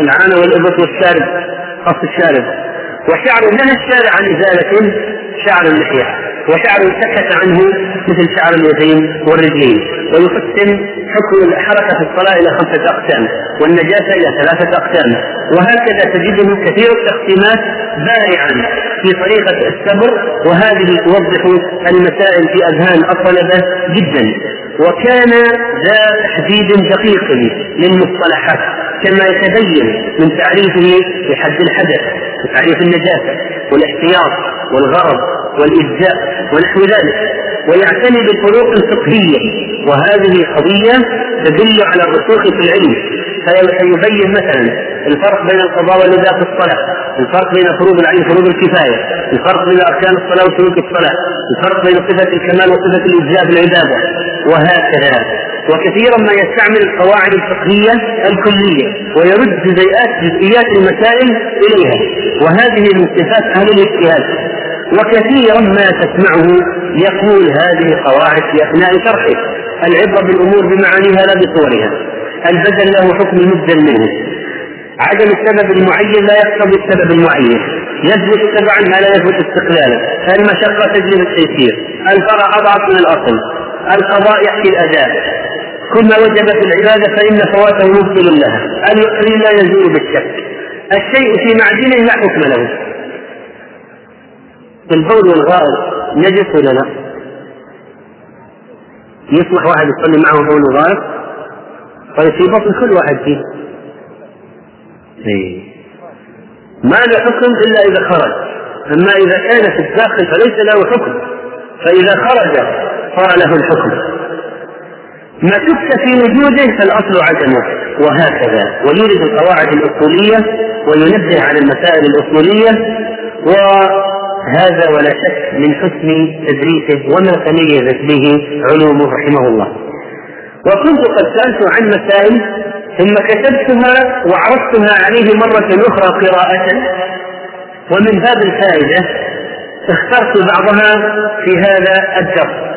العانة والإبط والشارب خاص الشارب. وشعر نهى الشارع عن إزالة شعر اللحية وشعر سكت عنه مثل شعر اليدين والرجلين ويقسم حكم الحركة في الصلاة إلى خمسة أقسام والنجاسة إلى ثلاثة أقسام. وهكذا تجده كثير التقسيمات بارعا في طريقة السبر وهذه توضح المسائل في أذهان الطلبة جدا. وكان ذا تحديد دقيق للمصطلحات. كما يتبين من تعريفه بحد الحدث وتعريف النجاسة والاحتياط والغرض والإجزاء ونحو ذلك. ويعتني بالفروق الفقهية وهذه قضية تدل على الرسوخ في العلم. فيبين مثلا الفرق بين القضاء والنداء في الصلاة الفرق بين فروض العين وفروض الكفاية الفرق بين أركان الصلاة وشروط الصلاة الفرق بين صفة الكمال وصفة الإجزاء في العبادة وهكذا. وكثيرا ما يستعمل القواعد الفقهية الكلية ويرد جزيئات جزئيات المسائل إليها. وهذه من صفات أهل الاجتهاد. وكثيرا ما تسمعه يقول هذه قواعد في أثناء شرحه. العبرة بالأمور بمعانيها لا بصورها. البدل له حكم مبدل منه. عدم السبب المعين لا يقتضي السبب المعين. يثبت تبعا ما لا يثبت استقلالا المشقة تجلب التيسير. الفرع أضعف من الأصل. القضاء يحكي الأداء. كل ما وجب في العبادة فإن فواته مبطل لها. اليقين لا يزول بالشك. الشيء في معدنه لا حكم له. البول والغائط نجس ولا لا؟ يسمح واحد يصلي معه بول وغائط طيب في بطن كل واحد فيه. إيه. ما له حكم إلا إذا خرج. أما إذا كان في الداخل فليس له حكم. فإذا خرج صار له الحكم. ما شك في وجوده فالأصل عدمه وهكذا. ويورد القواعد الأصولية وينبه على المسائل الأصولية وهذا ولا شك من حسن تدريسه وما تميزت به علومه رحمه الله. وكنت قد سألت عن مسائل ثم كتبتها وعرضتها عليه مرة أخرى قراءة ومن باب الفائدة اخترت بعضها في هذا الدرس.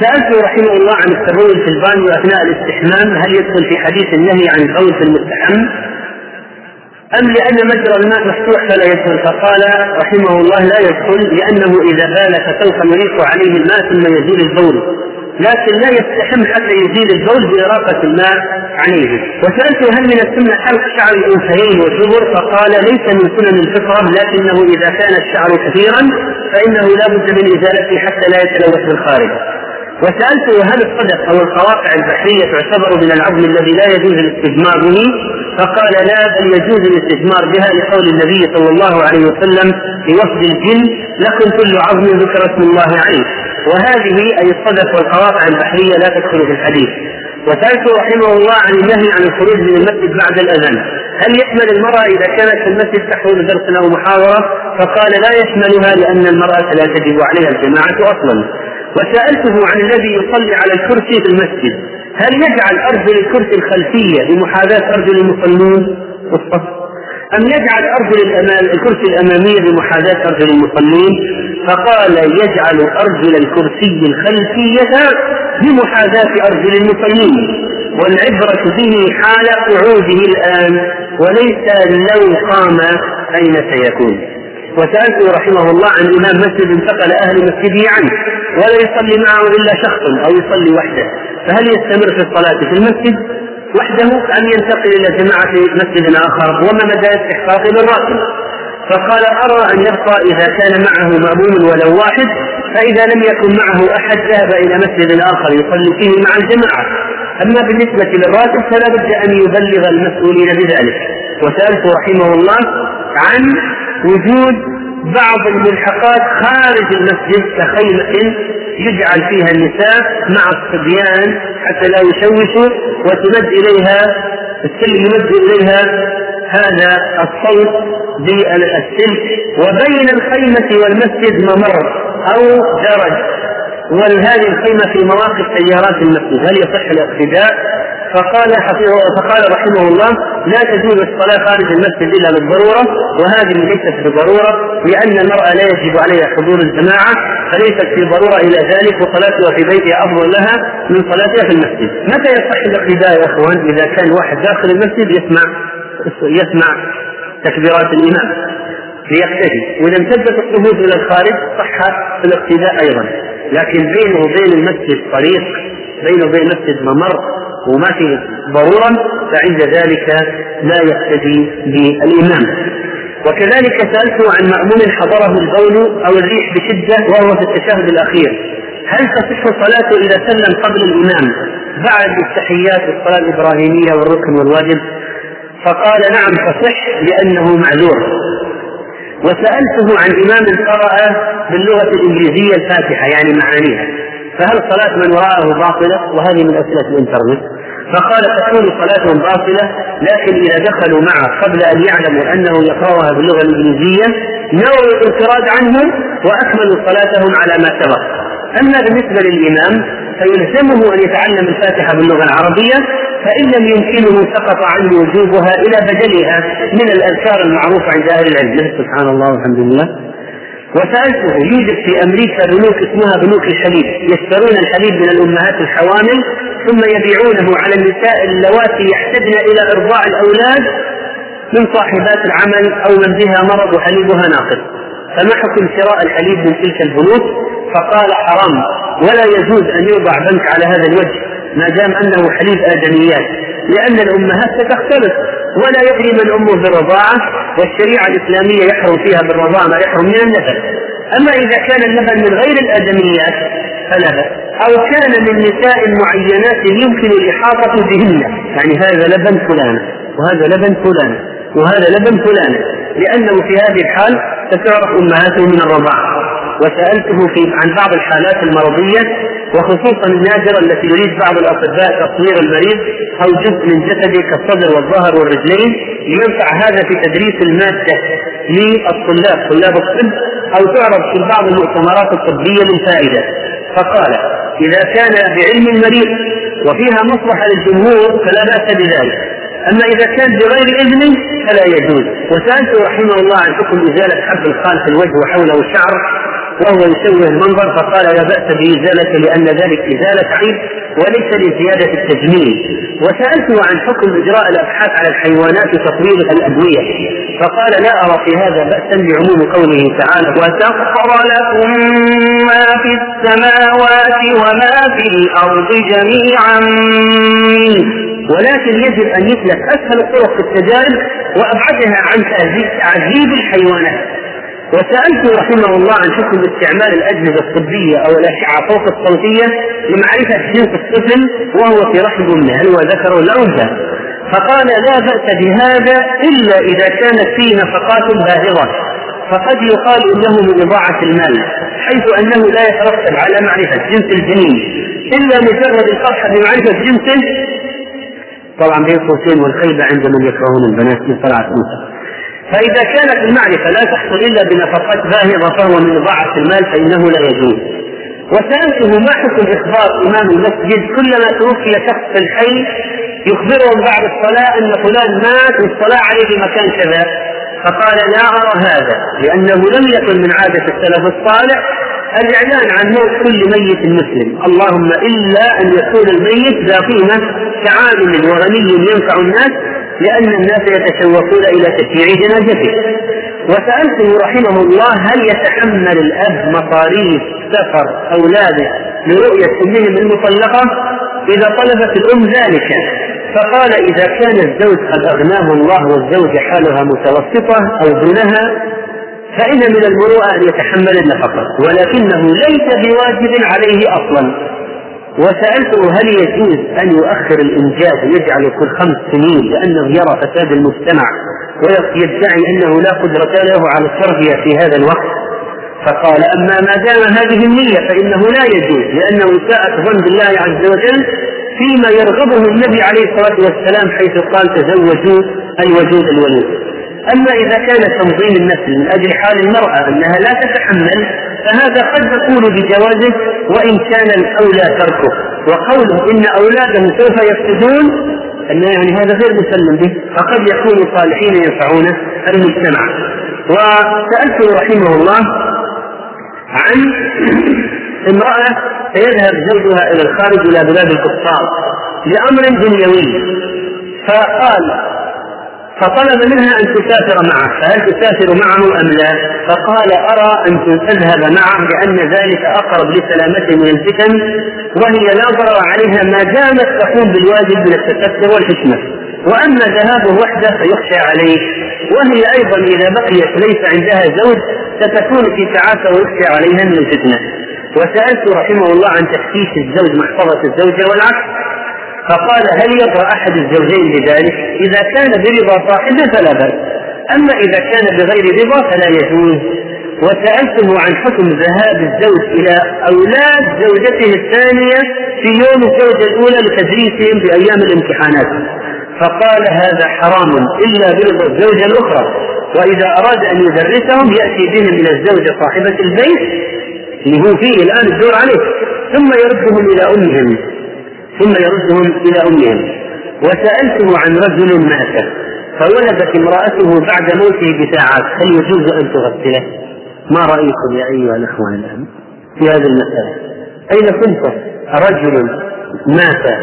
سألته رحمه الله عن التبول في البانيو أثناء الاستحمام هل يدخل في حديث النهي عن البول في المستحم؟ أم لأن مجرى الماء مفتوح فلا يدخل. فقال رحمه الله لا يدخل لأنه إذا بال فسوف يريق عليه الماء ثم يزيل البول. لكن لا يستحم حتى يزيل البول بإراقة الماء عليه. وسألته هل من السنة حلق شعر الأنثيين والدبر فقال ليس من سنن الفطرة لكنه إذا كان الشعر كثيرا فإنه لا بد من إزالته حتى لا يتلوث بالخارج. وسألته هل الصدف أو القواقع البحرية تعتبر من العظم الذي لا يجوز الاستثمار به؟ فقال لا بل يجوز الاستثمار بها لقول النبي صلى الله عليه وسلم لوفد الجن لكم كل عظم ذكر اسم الله عليه. وهذه أي الصدف والقواقع البحرية لا تدخل في الحديث. وسألته رحمه الله عن النهي عن الخروج من المسجد بعد الأذان. هل يحمل المرأة إذا كانت في المسجد تحضر درس أو محاضرة؟ فقال لا يحملها لأن المرأة لا تجب عليها الجماعة أصلا. وسألته عن الذي يصلي على الكرسي في المسجد. هل يجعل أرجل الكرسي الخلفية بمحاذاة أرجل المصلين والصف أم يجعل أرجل الأمام الكرسي الأمامية بمحاذاة أرجل المصلين؟ فقال يجعل أرجل الكرسي الخلفية بمحاذاة أرجل المصلين. والعبرة به حال قعوده الآن وليس لو قام أين سيكون. وسألته رحمه الله عن إمام مسجد انتقل أهل مسجده عنه. ولا يصلي معه إلا شخص أو يصلي وحده. فهل يستمر في الصلاة في المسجد وحده أم ينتقل إلى جماعة في مسجد آخر؟ وما مدى استحقاقه بالراتب؟ فقال أرى أن يبقى إذا كان معه مأموم ولو واحد فإذا لم يكن معه أحد ذهب إلى مسجد آخر يصلي فيه مع الجماعة. أما بالنسبة للراتب فلا بد أن يبلغ المسؤولين بذلك. وسألت رحمه الله عن وجود بعض الملحقات خارج المسجد كخيمة يجعل فيها النساء مع الصبيان حتى لا يشوشوا وتمد إليها السلك يمد إليها هذا الصوت بالسلك وبين الخيمة والمسجد ممر أو درج. وهذه الخيمة في مواقف سيارات المسجد هل يصح الاقتداء؟ فقال فقال رحمه الله لا تجوز الصلاة خارج المسجد إلا بالضرورة وهذه ليست بضرورة لأن المرأة لا يجب عليها حضور الجماعة فليست في ضرورة إلى ذلك وصلاتها في بيتها أفضل لها من صلاتها في المسجد. متى يصح الاقتداء يا إخوان؟ إذا كان واحد داخل المسجد يسمع يسمع تكبيرات الإمام. ليقتدي. وإذا امتدت الصفوف إلى الخارج صح الاقتداء أيضا. لكن بينه وبين المسجد طريق بينه وبين المسجد ممر وما في ضرورا فعند ذلك لا يقتدي بالإمام وكذلك سألته عن مأموم حضره البول أو الريح بشدة وهو في التشهد الأخير. هل تصح صلاته إذا سلم قبل الإمام بعد التحيات والصلاة الإبراهيمية والركن والواجب؟ فقال نعم تصح لأنه معذور. وسألته عن إمام قرأ باللغة الإنجليزية الفاتحة يعني معانيها. فهل صلاة من وراءه باطلة؟ وهذه من أسئلة الإنترنت. فقال تكون صلاتهم باطلة لكن إذا دخلوا معه قبل أن يعلموا أنه يقرأها باللغة الإنجليزية نووا الانفراد عنه وأكملوا صلاتهم على ما سبق. أما بالنسبة للإمام فيلزمه أن يتعلم الفاتحة باللغة العربية فإن لم يمكنه سقط عنه وجوبها إلى بدلها من الأذكار المعروفة عند أهل العلم. سبحان الله والحمد لله. وسألته يوجد في أمريكا بنوك اسمها بنوك الحليب يشترون الحليب من الأمهات الحوامل ثم يبيعونه على النساء اللواتي يحتجن إلى إرضاع الأولاد من صاحبات العمل أو من بها مرض وحليبها ناقص. فما حكم شراء الحليب من تلك البنوك فقال حرام ولا يجوز أن يوضع بنك على هذا الوجه ما دام أنه حليب آدميات لأن الأمهات ستختلف ولا يدري من أمه بالرضاعة والشريعة الإسلامية يحرم فيها بالرضاعة ما يحرم من اللبن أما إذا كان اللبن من غير الآدميات فلا بأس. أو كان من نساء معينات يمكن الإحاطة بهن. يعني هذا لبن فلان وهذا لبن فلان وهذا لبن فلان. لأنه في هذه الحال ستعرف أمهاته من الرضاعة. وسألته في عن بعض الحالات المرضية وخصوصا النادرة التي يريد بعض الأطباء تصوير المريض أو جزء من جسده كالصدر والظهر والرجلين لينفع هذا في تدريس المادة للطلاب طلاب الطب أو تعرض في بعض المؤتمرات الطبية للفائدة فقال إذا كان بعلم المريض وفيها مصلحة للجمهور فلا بأس بذلك. أما إذا كان بغير إذن فلا يجوز. وسألته رحمه الله عن حكم إزالة حب الخال في الوجه وحوله الشعر وهو يشوه المنظر فقال لا بأس بإزالته لأن ذلك إزالة عيب وليس لزيادة التجميل. وسألته عن حكم إجراء الأبحاث على الحيوانات وتطوير الأدوية. فقال لا أرى في هذا بأسا بعموم قوله تعالى وسخر لكم ما في السماوات وما في الأرض جميعا. ولكن يجب أن يسلك أسهل الطرق في التجارب وأبعدها عن تعذيب الحيوانات. وسألته رحمه الله عن حكم استعمال الأجهزة الطبية أو الأشعة فوق الصوتية لمعرفة جنس الطفل وهو في رحم أمه هل هو ذكر ولا أنثى؟ فقال لا بأس بهذا إلا إذا كانت فيه نفقات باهظة. فقد يقال إنه من إضاعة المال حيث أنه لا يترتب على معرفة جنس الجنين إلا مجرد الفرحه بمعرفة جنسه. طبعا بين قوسين والخيبه عند من يكرهون البنات من طلعت أنثى. فإذا كانت المعرفة لا تحصل إلا بنفقات باهظة فهو من إضاعة المال فإنه لا يجوز. وسألته ما حكم إخبار إمام المسجد؟ كلما توفي شخص في الحي يخبرهم بعد الصلاة أن فلان مات والصلاة عليه في مكان كذا. فقال لا أرى هذا لأنه لم يكن من عادة السلف الصالح. الإعلان عن موت كل ميت مسلم. اللهم إلا أن يكون الميت ذا قيمة كعالم وغني ينفع الناس لأن الناس يتشوقون إلى تشييع جنازته. وسألته رحمه الله هل يتحمل الأب مصاريف سفر أولاده لرؤية أمهم المطلقة؟ إذا طلبت الأم ذلك. فقال إذا كان الزوج قد أغناه الله والزوجة حالها متوسطة أو دونها فإن من المروءة أن يتحمل النفقة ولكنه ليس بواجب عليه أصلا. وسألته هل يجوز أن يؤخر الإنجاب ويجعل كل خمس سنين لأنه يرى فساد المجتمع ويدعي أنه لا قدرة له على التربية في هذا الوقت. فقال أما ما دام هذه النية فإنه لا يجوز لأنه إساءة ظن بالله عز وجل فيما يرغبه النبي عليه الصلاة والسلام حيث قال تزوجوا الوجود الولود أما إذا كان تنظيم النسل من أجل حال المرأة أنها لا تتحمل فهذا قد نقول بجوازه وإن كان الأولى تركه. وقوله إن أولاده سوف يفسدون أن يعني هذا غير مسلم به فقد يكونوا صالحين ينفعون المجتمع وسألته رحمه الله عن امرأة سيذهب زوجها إلى الخارج إلى بلاد الكفار لأمر دنيوي. فقال فطلب منها أن تسافر معه. فهل تسافر معه أم لا؟ فقال أرى أن تذهب معه لأن ذلك أقرب لسلامته من الفتن وهي لا ضرر عليها ما دامت تقوم بالواجب من التستر والحكمة. وأما ذهابه وحده فيخشى عليه. وهي أيضا إذا بقيت ليس عندها زوج ستكون في تعاسة ويخشى عليها من الفتنة. وسألت رحمه الله عن تفتيش الزوج محفظة الزوجة والعكس فقال هل يرضى أحد الزوجين بذلك؟ إذا كان برضا صاحبه فلا بأس، أما إذا كان بغير رضا فلا يجوز. وسألته عن حكم ذهاب الزوج إلى أولاد زوجته الثانية في يوم الزوجة الأولى لتدريسهم في أيام الامتحانات. فقال هذا حرام إلا برضا الزوجة الأخرى، وإذا أراد أن يدرسهم يأتي بهم إلى الزوجة صاحبة البيت اللي هو فيه الآن الدور عليه، ثم يردهم إلى أمهم ثم يردهم إلى أمهم وسألته عن رجل مات فولدت امرأته بعد موته بساعات هل يجوز أن تغسله؟ ما رأيكم يا أيها الأخوان الآن في هذه المسألة؟ أين كنت؟ رجل مات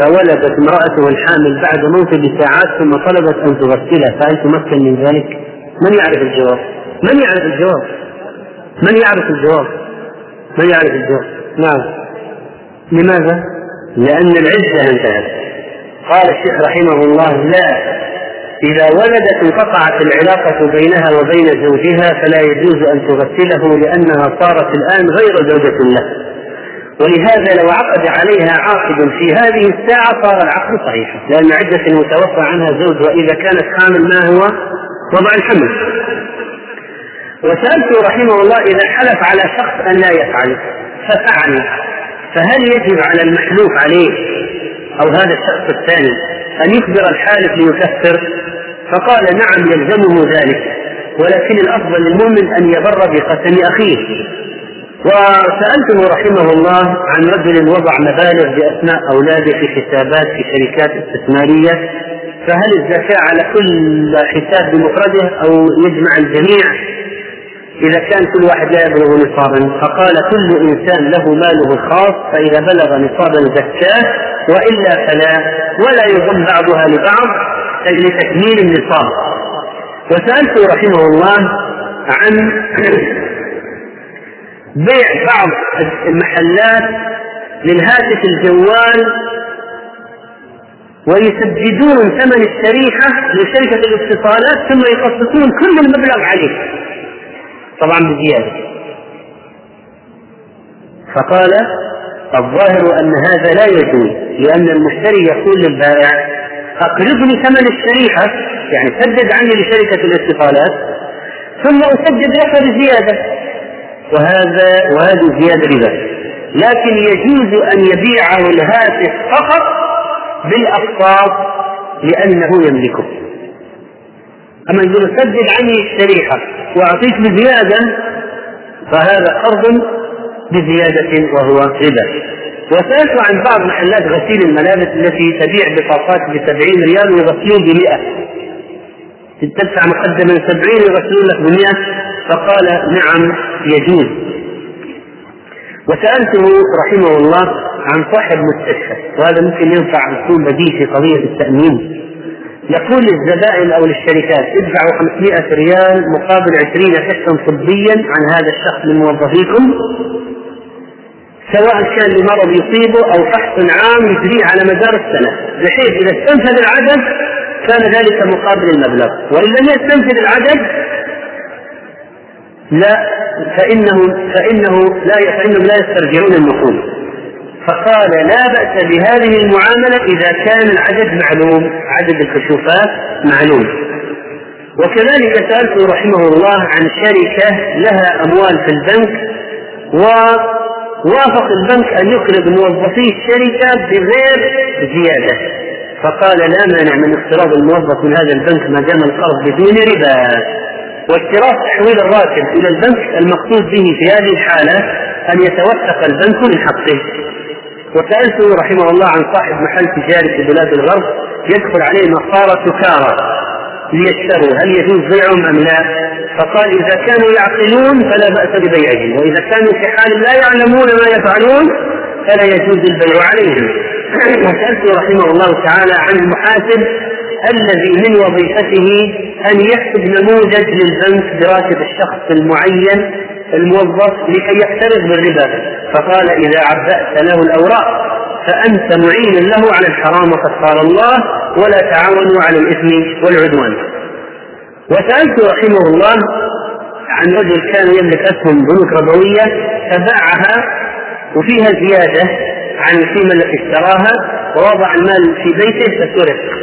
فولدت امرأته الحامل بعد موته بساعات ثم طلبت أن تغسله فهل تمكن من ذلك؟ من يعرف الجواب؟ من يعرف الجواب؟ من يعرف الجواب؟ من يعرف الجواب؟ نعم لماذا؟ لأن العدة انتهت. قال الشيخ رحمه الله لا. إذا ولدت انقطعت العلاقة بينها وبين زوجها فلا يجوز أن تغسله لأنها صارت الآن غير زوجة له. ولهذا لو عقد عليها عاقد في هذه الساعة صار العقد صحيحا لأن عدة المتوفى عنها زوج وإذا كانت حامل ما هو؟ وضع الحمل. وسألته رحمه الله إذا حلف على شخص أن لا يفعل ففعل. فهل يجب على المحلوف عليه أو هذا الشخص الثاني أن يخبر الحالف ليكفر؟ فقال نعم يلزمه ذلك ولكن الأفضل للمؤمن أن يبر بقسم أخيه. وسألته رحمه الله عن رجل وضع مبالغ بأسماء أولاده في حسابات في شركات استثمارية فهل الزكاة على كل حساب بمفرده أو يجمع الجميع؟ إذا كان كل واحد لا يبلغ نصابا فقال كل إنسان له ماله الخاص فإذا بلغ نصابا زكاة وإلا فلا ولا يضم بعضها لبعض لتكميل النصاب. وسألته رحمه الله عن بيع بعض المحلات للهاتف الجوال ويسددون ثمن الشريحة لشركة الاتصالات ثم يخصصون كل المبلغ عليه. طبعا بزيادة. فقال الظاهر أن هذا لا يجوز لأن المشتري يقول للبائع أقرضني ثمن الشريحة يعني سدد عني لشركة الاتصالات ثم أسدد لك بزيادة. وهذا وهذه زيادة ربا لكن يجوز أن يبيعه الهاتف فقط بالأقساط لأنه يملكه. أما يقول سدد عني الشريحة وأعطيك بزيادة فهذا قرض بزيادة وهو ربا. وسألت عن بعض محلات غسيل الملابس التي تبيع بطاقات بسبعين ريال ويغسلون بمئة. تدفع مقدما سبعين ويغسلون لك بمئة فقال نعم يجوز. وسألته رحمه الله عن صاحب مستشفى وهذا ممكن ينفع يكون بديل في قضية التأمين. يقول للزبائن أو للشركات ادفعوا 500 ريال مقابل 20 كشفا طبيا عن هذا الشخص من موظفيكم سواء كان لمرض يصيبه أو فحص عام يجريه على مدار السنة. بحيث إذا استنفذ العدد كان ذلك مقابل المبلغ. وإن لم يستنفذ العدد لا فإنه فإنه لا فإنهم لا يسترجعون النقود. فقال لا بأس بهذه المعاملة إذا كان العدد معلوم عدد الكشوفات معلوم. وكذلك سألته رحمه الله عن شركة لها أموال في البنك ووافق البنك أن يقرض موظفي الشركة بغير زيادة. فقال لا مانع من اقتراض الموظف من هذا البنك ما دام القرض بدون ربا. واشتراط تحويل الراتب إلى البنك المقصود به في هذه الحالة أن يتوثق البنك من حقه. وسألته رحمه الله عن صاحب محل تجاري في بلاد الغرب يدخل عليه نصارى سكارى ليشتروا هل يجوز بيعهم أم لا؟ فقال إذا كانوا يعقلون فلا بأس ببيعهم وإذا كانوا في حال لا يعلمون ما يفعلون فلا يجوز البيع عليهم وسألته رحمه الله تعالى عن المحاسب الذي من وظيفته أن يكتب نموذج للبنك براتب الشخص المعين الموظف لكي يقترض بالربا. فقال إذا عبأت له الأوراق فأنت معين له على الحرام وقد قال الله ولا تعاونوا على الإثم والعدوان. وسألت رحمه الله عن رجل كان يملك أسهم بنوك ربوية فباعها وفيها زيادة عن القيمة التي اشتراها ووضع المال في بيته فسرق.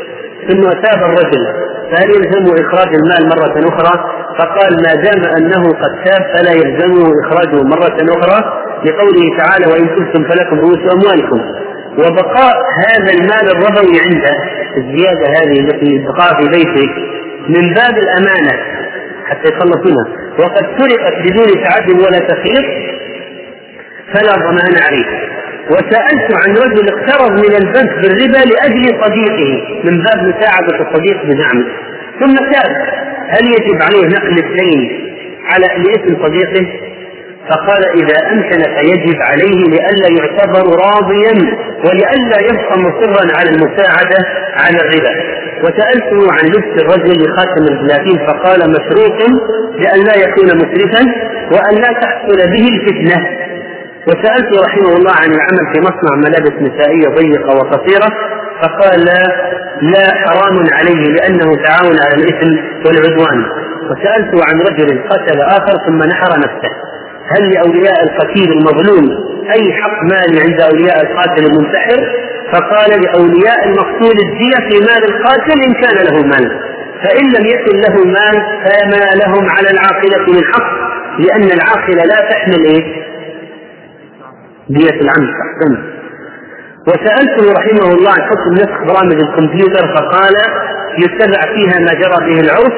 ثم تاب الرجل. فهل يلزمه إخراج المال مرة أخرى؟ فقال ما دام أنه قد تاب فلا يلزمه إخراجه مرة أخرى. لقوله تعالى وإن كنتم فلكم رؤوس أموالكم. وبقاء هذا المال الربوي عنده الزيادة هذه التي بقاء في بيته من باب الأمانة حتى يخلص منها. وقد سرقت بدون تعد ولا تخيط فلا ضمان عليه. وسألت عن رجل اقترض من البنك بالربا لأجل صديقه من باب مساعدة الصديق بدعمه ثم تاب هل يجب عليه نقل الدين على لاسم صديقه؟ فقال إذا أمكن فيجب عليه لئلا يعتبر راضيا ولئلا يبقى مصرا على المساعدة على الربا. وسألته عن لبس الرجل لخاتم البلاتين فقال مشروط لأن لا يكون مسرفا وأن لا تحصل به الفتنة. وسألت رحمه الله عن العمل في مصنع ملابس نسائية ضيقة وقصيرة فقال لا, حرام عليه لأنه تعاون على الإثم والعدوان وسألته عن رجل قتل آخر ثم نحر نفسه هل لأولياء القتيل المظلوم أي حق مالي عند أولياء القاتل المنتحر فقال لأولياء المقتول الدية في مال القاتل إن كان له مال فإن لم يكن له مال فما لهم على العاقلة من حق لأن العاقلة لا تحمل إيه؟ دية العمد أحسن وسألته رحمه الله عن حكم نسخ برامج الكمبيوتر فقال يتبع فيها ما جرى به العرف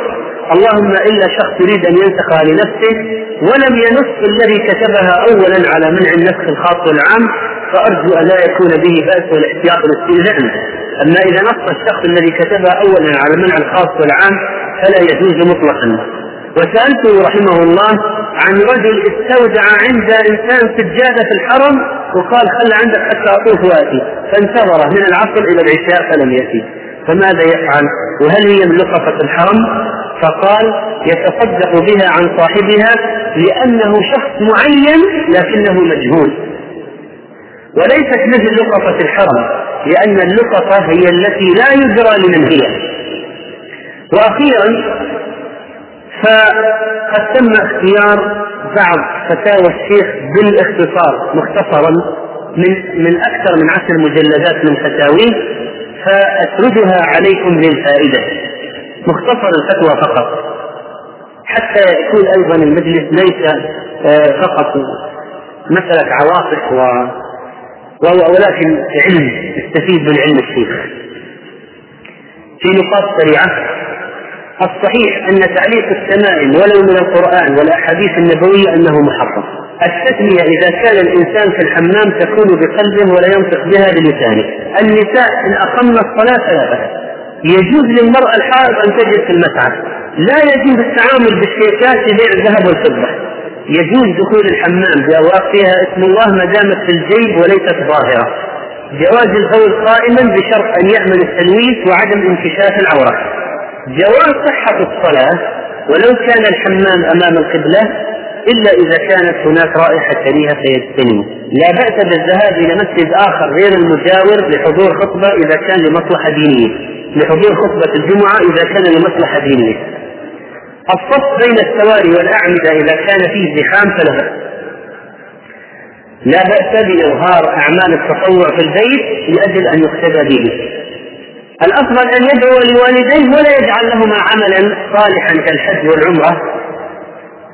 اللهم إلا شخص يريد أن ينسخها لنفسه ولم ينص الذي كتبها أولا على منع النسخ الخاص والعام فأرجو أن لا يكون به بأس والاحتياط والاستئذان أما إذا نص الشخص الذي كتبها أولا على منع الخاص والعام فلا يجوز مطلقا. وسألته رحمه الله عن رجل استودع عند إنسان سجادة في الحرم وقال خل عندك حتى أطوف وآتي. فانتظر من العصر إلى العشاء فلم يأتي. فماذا يفعل؟ وهل هي من لقطة الحرم؟ فقال يتصدق بها عن صاحبها لأنه شخص معين لكنه مجهول. وليست مثل لقطة الحرم لأن اللقطة هي التي لا يدرى لمن هي. وأخيرا فقد تم اختيار بعض فتاوى الشيخ بالاختصار مختصرا من من أكثر من عشر مجلدات من فتاويه فاسردها عليكم للفائدة. مختصر الفتوى فقط. حتى يكون أيضا المجلس ليس آه، فقط مسألة عواطف و ولكن علم يستفيد من علم الشيخ. في نقاط سريعة الصحيح أن تعليق التمائم ولو من القرآن والأحاديث النبوية أنه محرم. التسمية إذا كان الإنسان في الحمام تكون بقلبه ولا ينطق بها بلسانه. النساء إن أقمن الصلاة فلا بأس. يجوز للمرأة الحائض أن تجد في المسعى لا يجوز التعامل بالشيكات لبيع الذهب والفضة يجوز دخول الحمام بأوراق فيها اسم الله ما دامت في الجيب وليست ظاهرة. جواز الغول قائما بشرط أن يعمل التلويث وعدم انكشاف العورة. جواز صحة الصلاة ولو كان الحمام أمام القبلة إلا إذا كانت هناك رائحة كريهة فيجتنبه لا بأس بالذهاب إلى مسجد آخر غير المجاور لحضور خطبة إذا كان لمصلحة دينية لحضور خطبة الجمعة إذا كان لمصلحة دينية الصف بين السواري والأعمدة إذا كان فيه زحام فلا بأس لا بأس بإظهار أعمال التطوع في البيت لأجل أن يقتدى به. الأفضل أن يدعو لوالديه ولا يجعل لهما عملا صالحا كالحج والعمرة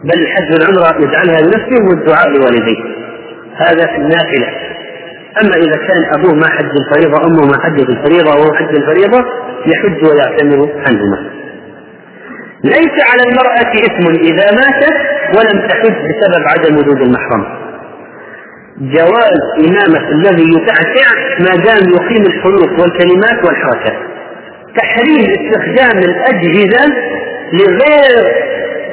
بل الحج والعمرة يجعلها لنفسه والدعاء لوالديه. هذا في النافلة. أما إذا كان أبوه ما حج الفريضة أمه ما حجت الفريضة وهو حج الفريضة يحج ويعتمر عنهما. ليس على المرأة إثم إذا ماتت ولم تحج بسبب عدم وجود المحرم. جواز إمامة الذي يتعتع ما دام يقيم الحروف والكلمات والحركات. تحريم استخدام الأجهزة لغير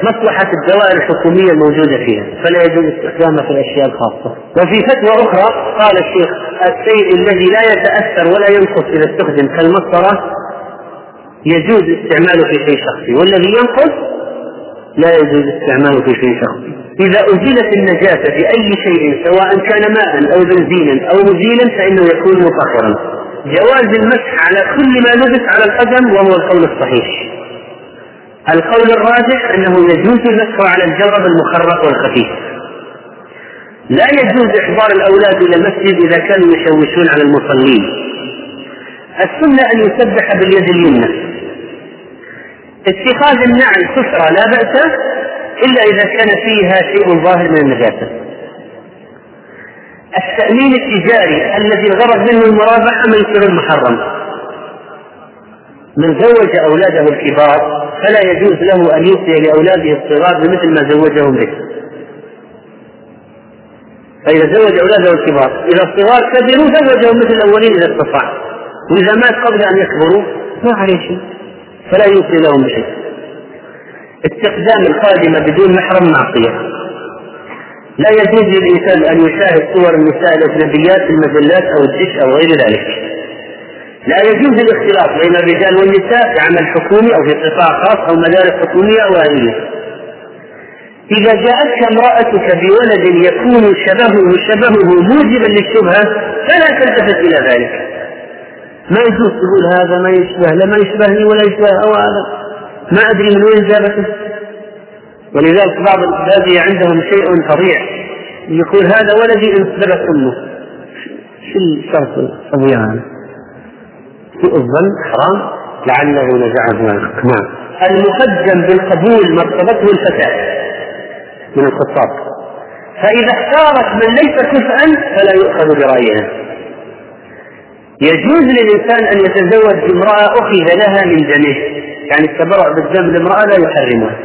مصلحة الدوائر الحكومية الموجودة فيها. فلا يجوز استخدامها في الأشياء الخاصة. وفي فتوى أخرى قال الشيخ الشيء الذي لا يتأثر ولا ينقص إذا استخدم كالمسطرة يجوز استعماله في شيء شخصي والذي ينقص لا يجوز استعماله في شيء شخصي. إذا أزيلت النجاسة بأي شيء سواء كان ماء أو بنزينا أو مزيلا فإنه يكون مطهرا. جواز المسح على كل ما لبس على القدم وهو القول الصحيح. القول الراجح أنه يجوز المسح على الجرب المخرق والخفيف. لا يجوز إحضار الأولاد إلى المسجد إذا كانوا يشوشون على المصلين. السنة أن يسبح باليد اليمنى. اتخاذ النعل كسرى لا بأس. إلا إذا كان فيها شيء ظاهر من النجاسة. التأمين التجاري الذي الغرض منه المرابحة من يصير المحرم. من زوج أولاده الكبار فلا يجوز له أن يوصي لأولاده الصغار بمثل ما زوجهم به. فإذا زوج أولاده الكبار إذا الصغار كبروا زوجهم مثل الأولين إذا استطاع وإذا مات قبل أن يكبروا ما عليه شيء. فلا يوصي لهم بشيء. استخدام الخادمة بدون محرم معصية لا يجوز للإنسان أن يشاهد صور النساء الأجنبيات في المجلات أو الدش أو غير ذلك. لا يجوز الاختلاط بين الرجال والنساء في عمل حكومي أو في قطاع خاص أو مدارس حكومية أو أهلية إذا جاءتك امرأتك بولد يكون شبهه شبهه موجبا للشبهة فلا تلتفت إلى ذلك. ما يجوز تقول هذا ما يشبه لا ما يشبهني ولا يشبه أو هذا. ما أدري من وين جابته. ولذلك بعض البادية عندهم شيء فظيع. يقول هذا ولدي انسلبت أمه شو الشرط هذا سوء الظن؟ حرام؟ لعله نزعه نعم المقدم بالقبول مرتبته الفتاة من الخطاب. فإذا اختارت من ليس كفءا فلا يؤخذ برأيها. يجوز للإنسان أن يتزوج بامرأة أخذ لها من دمه. يعني التبرع بالدم لامرأة لا يحرمها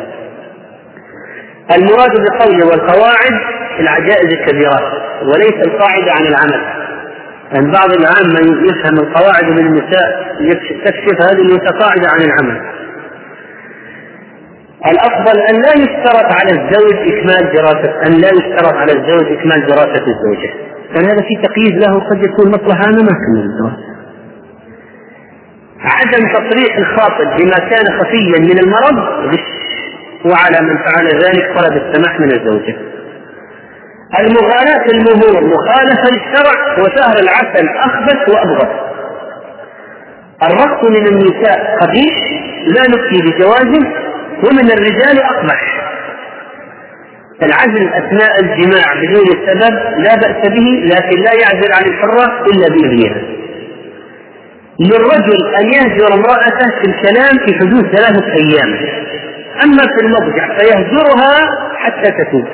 المراد بقوله والقواعد العجائز الكبيرات وليس القاعدة عن العمل. يعني بعض العامة يفهم القواعد من النساء تكشف هذه المتقاعدة عن العمل. الأفضل أن لا يشترط على الزوج إكمال دراسة أن لا يشترط على الزوج إكمال دراسة الزوجة. لأن هذا في تقييد له قد يكون مصلحة أنا ما كمل الدراسة. عدم تصريح الخاطب بما كان خفيا من المرض غش. وعلى من فعل ذلك طلب السماح من الزوجة. المغالاة المهور مخالفة للشرع وشهر العسل أخبث وأبغض. الرقص من النساء قبيح لا نفتي بجوازه ومن الرجال أقبح. العزل أثناء الجماع بدون سبب لا بأس به لكن لا يعزل عن الحرة إلا بإذنها. للرجل أن يهجر امرأته في الكلام في حدود ثلاثة أيام. أما في المضجع فيهجرها حتى تتوب.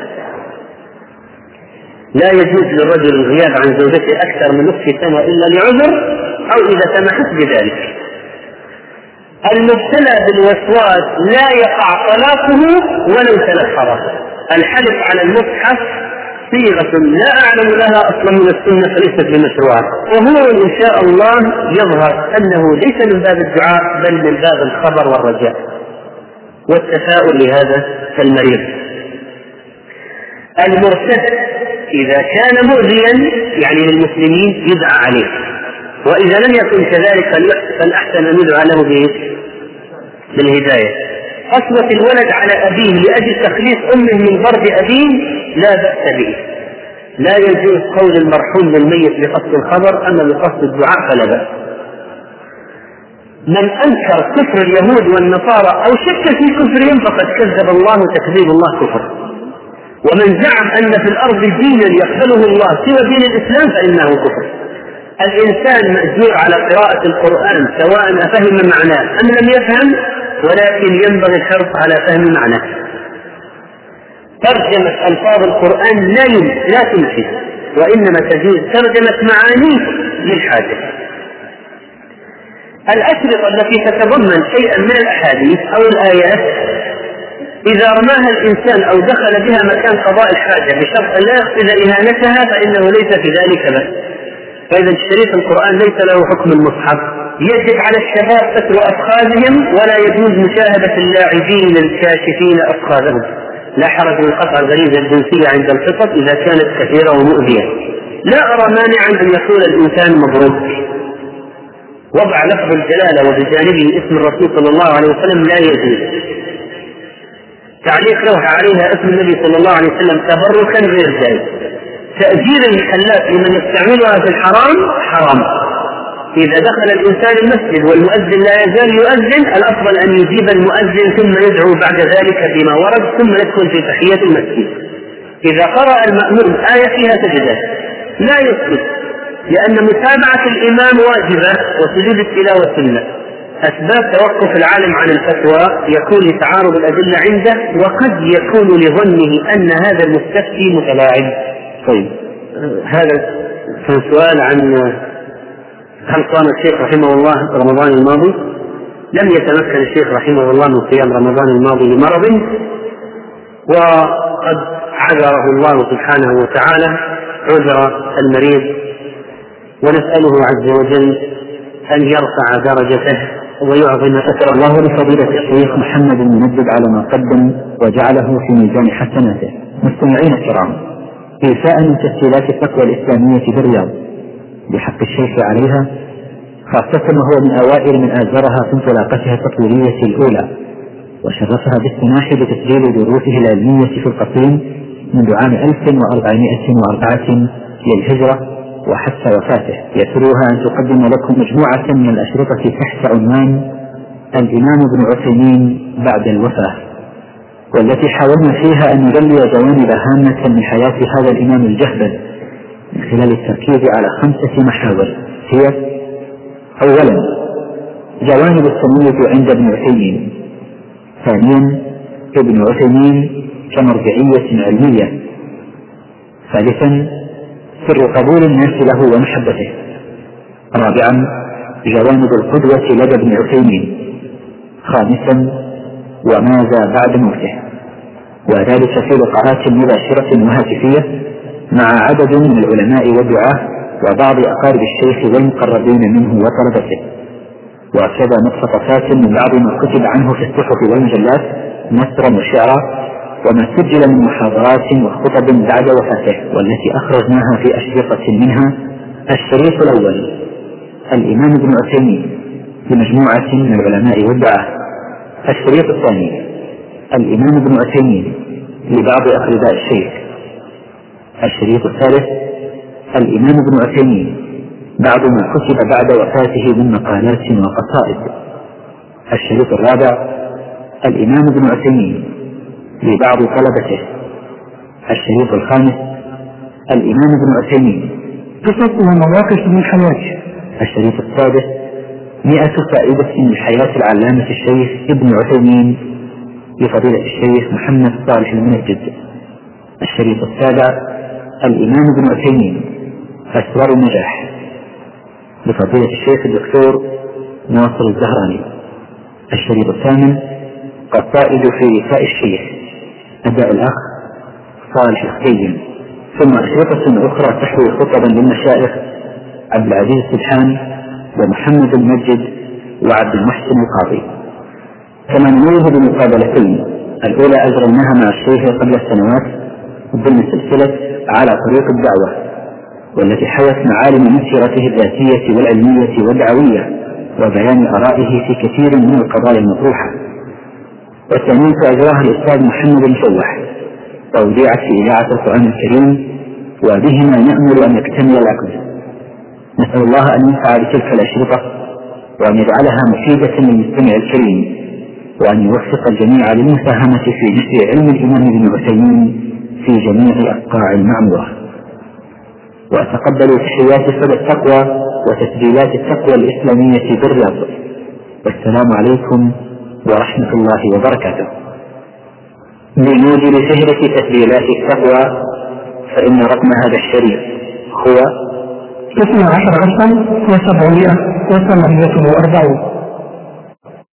لا يجوز للرجل الغياب عن زوجته أكثر من نصف سنة إلا لعذر أو إذا سمحت بذلك. المبتلى بالوسواس لا يقع طلاقه ولو تنحر الحلف على المصحف صيغة لا أعلم لها أصلا من السنة فليست بمشروعة وهو إن شاء الله يظهر أنه ليس من باب الدعاء بل من باب الخبر والرجاء. والتفاؤل لهذا المريض المرتد إذا كان مؤذيا يعني للمسلمين يدعى عليه. وإذا لم يكن كذلك فالأحسن أن يدعى له بالهداية. قسوة الولد على أبيه لأجل تخليص أمه من ضرب أبيه لا بأس به. لا يجوز قول المرحوم للميت بقصد الخبر أما بقصد الدعاء فلا بأس. من أنكر كفر اليهود والنصارى أو شك في كفرهم فقد كذب الله تكذيب الله كفر. ومن زعم أن في الأرض دينا يقبله الله سوى دين الإسلام فإنه كفر. الإنسان مأجور على قراءة القرآن سواء أفهم معناه أم لم يفهم ولكن ينبغي الحرص على فهم معناه. ترجمة ألفاظ القرآن لا لا تنفي وإنما تجوز ترجمة معانيه للحاجة. الأشرطة التي تتضمن شيئا من الأحاديث أو الآيات إذا رماها الإنسان أو دخل بها مكان قضاء الحاجة بشرط أن لا يقصد إهانتها فإنه ليس في ذلك بأس. فإذا شريط القرآن ليس له حكم المصحف يجب على الشباب ستر أفخاذهم ولا يجوز مشاهدة اللاعبين الكاشفين أفخاذهم. لا حرج من قطع الغريزة الجنسية عند القطط إذا كانت كثيرة ومؤذية. لا أرى مانعا أن يقول الإنسان مبروك وضع لفظ الجلالة وبجانبه اسم الرسول صلى الله عليه وسلم لا يجوز. تعليق لوحة عليها اسم النبي صلى الله عليه وسلم تبركا غير جائز. تأجير المحلات لمن يستعملها في الحرام حرام. إذا دخل الإنسان المسجد والمؤذن لا يزال يؤذن الأفضل أن يجيب المؤذن ثم يدعو بعد ذلك بما ورد ثم يدخل في تحية المسجد. إذا قرأ المأموم آية فيها سجدة لا يسجد لأن متابعة الإمام واجبة وسجود التلاوة سنة. أسباب توقف العالم عن الفتوى يكون لتعارض الأدلة عنده وقد يكون لظنه أن هذا المستفتي متلاعب. طيب هذا كان سؤال عن هل صام الشيخ رحمه الله رمضان الماضي؟ لم يتمكن الشيخ رحمه الله من صيام رمضان الماضي لمرض وقد عذره الله سبحانه وتعالى عذر المريض. ونسأله عز وجل أن يرفع درجته ويعظم أثر الله لفضيلة الشيخ محمد المنجد على ما قدم وجعله في ميزان حسناته. مستمعين الكرام إيفاء من تسهيلات التقوى الإسلامية بالرياض بحق الشيخ عليها خاصة وهو من أوائل من آزرها في انطلاقتها التطويرية الأولى وشرفها بالسماح بتسجيل دروسه العلمية في القصيم منذ عام 1404 للهجرة وحتى وفاته. يسرها أن تقدم لكم مجموعة من الأشرطة تحت عنوان الإمام ابن عثيمين بعد الوفاة والتي حاولنا فيها أن نجلي جوانب هامة من حياة هذا الإمام الجهبل من خلال التركيز على خمسة محاور. هي أولا جوانب السنية عند ابن عثيمين. ثانيا ابن عثيمين كمرجعية علمية. ثالثا سر قبول الناس له ومحبته. رابعا جوانب القدوة لدى ابن عثيمين. خامسا وماذا بعد موته. وذلك في لقاءات مباشرة وهاتفية مع عدد من العلماء والدعاة وبعض أقارب الشيخ والمقربين منه وطلبته. وكذا مقتطفات من بعض ما كتب عنه في الصحف والمجلات نثرا وشعرا وما سجل من محاضرات وخطب بعد وفاته والتي أخرجناها في أشرطة منها الشريط الأول الإمام ابن عثيمين لمجموعة من العلماء والدعاة. الشريط الثاني الإمام ابن عثيمين لبعض أقرباء الشيخ. الشريط الثالث الإمام ابن عثيمين. بعض ما كتب بعد وفاته من مقالات وقصائد. الشريط الرابع الإمام ابن عثيمين لبعض طلبته. الشريط الخامس الإمام ابن عثيمين. قصص ومواقف من حياته. الشريط السادس مئة فائدة من حياة العلامة الشيخ ابن عثيمين لفضيلة الشيخ محمد صالح المنجد الشريط السابع الإمام ابن عثيمين أسرار النجاح لفضيلة الشيخ الدكتور ناصر الزهراني. الشريط الثامن قصائد في رثاء الشيخ أداء الأخ صالح الخيم ثم أشرطة أخرى تحوي خطبا للمشايخ عبد العزيز سبحان ومحمد المجد وعبد المحسن القاضي. كما نميز بمقابلتين الأولى أجريناها مع الشيخ قبل السنوات ضمن سلسلة على طريق الدعوة والتي حوت معالم من سيرته الذاتية والعلمية والدعوية وبيان آرائه في كثير من القضايا المطروحة. والثانية أجراها الأستاذ محمد المشوح وأوديعت في إذاعة القرآن الكريم وبهما نأمل أن يكتمل العقد نسأل الله أن ينفع بتلك الأشرطة وأن يجعلها مفيدة للمستمع الكريم وأن يوفق الجميع للمساهمة في نشر علم الإمام ابن عثيمين في جميع أقطاع المعمورة. وأتقبل تحيات سبب التقوى وتسجيلات التقوى الإسلامية بالرياض والسلام عليكم ورحمة الله وبركاته. بموجب شهرة تسجيلات التقوى فإن رقم هذا الشريط هو اثنا عشر ألفا وسبعمائة وثمانية وأربعون.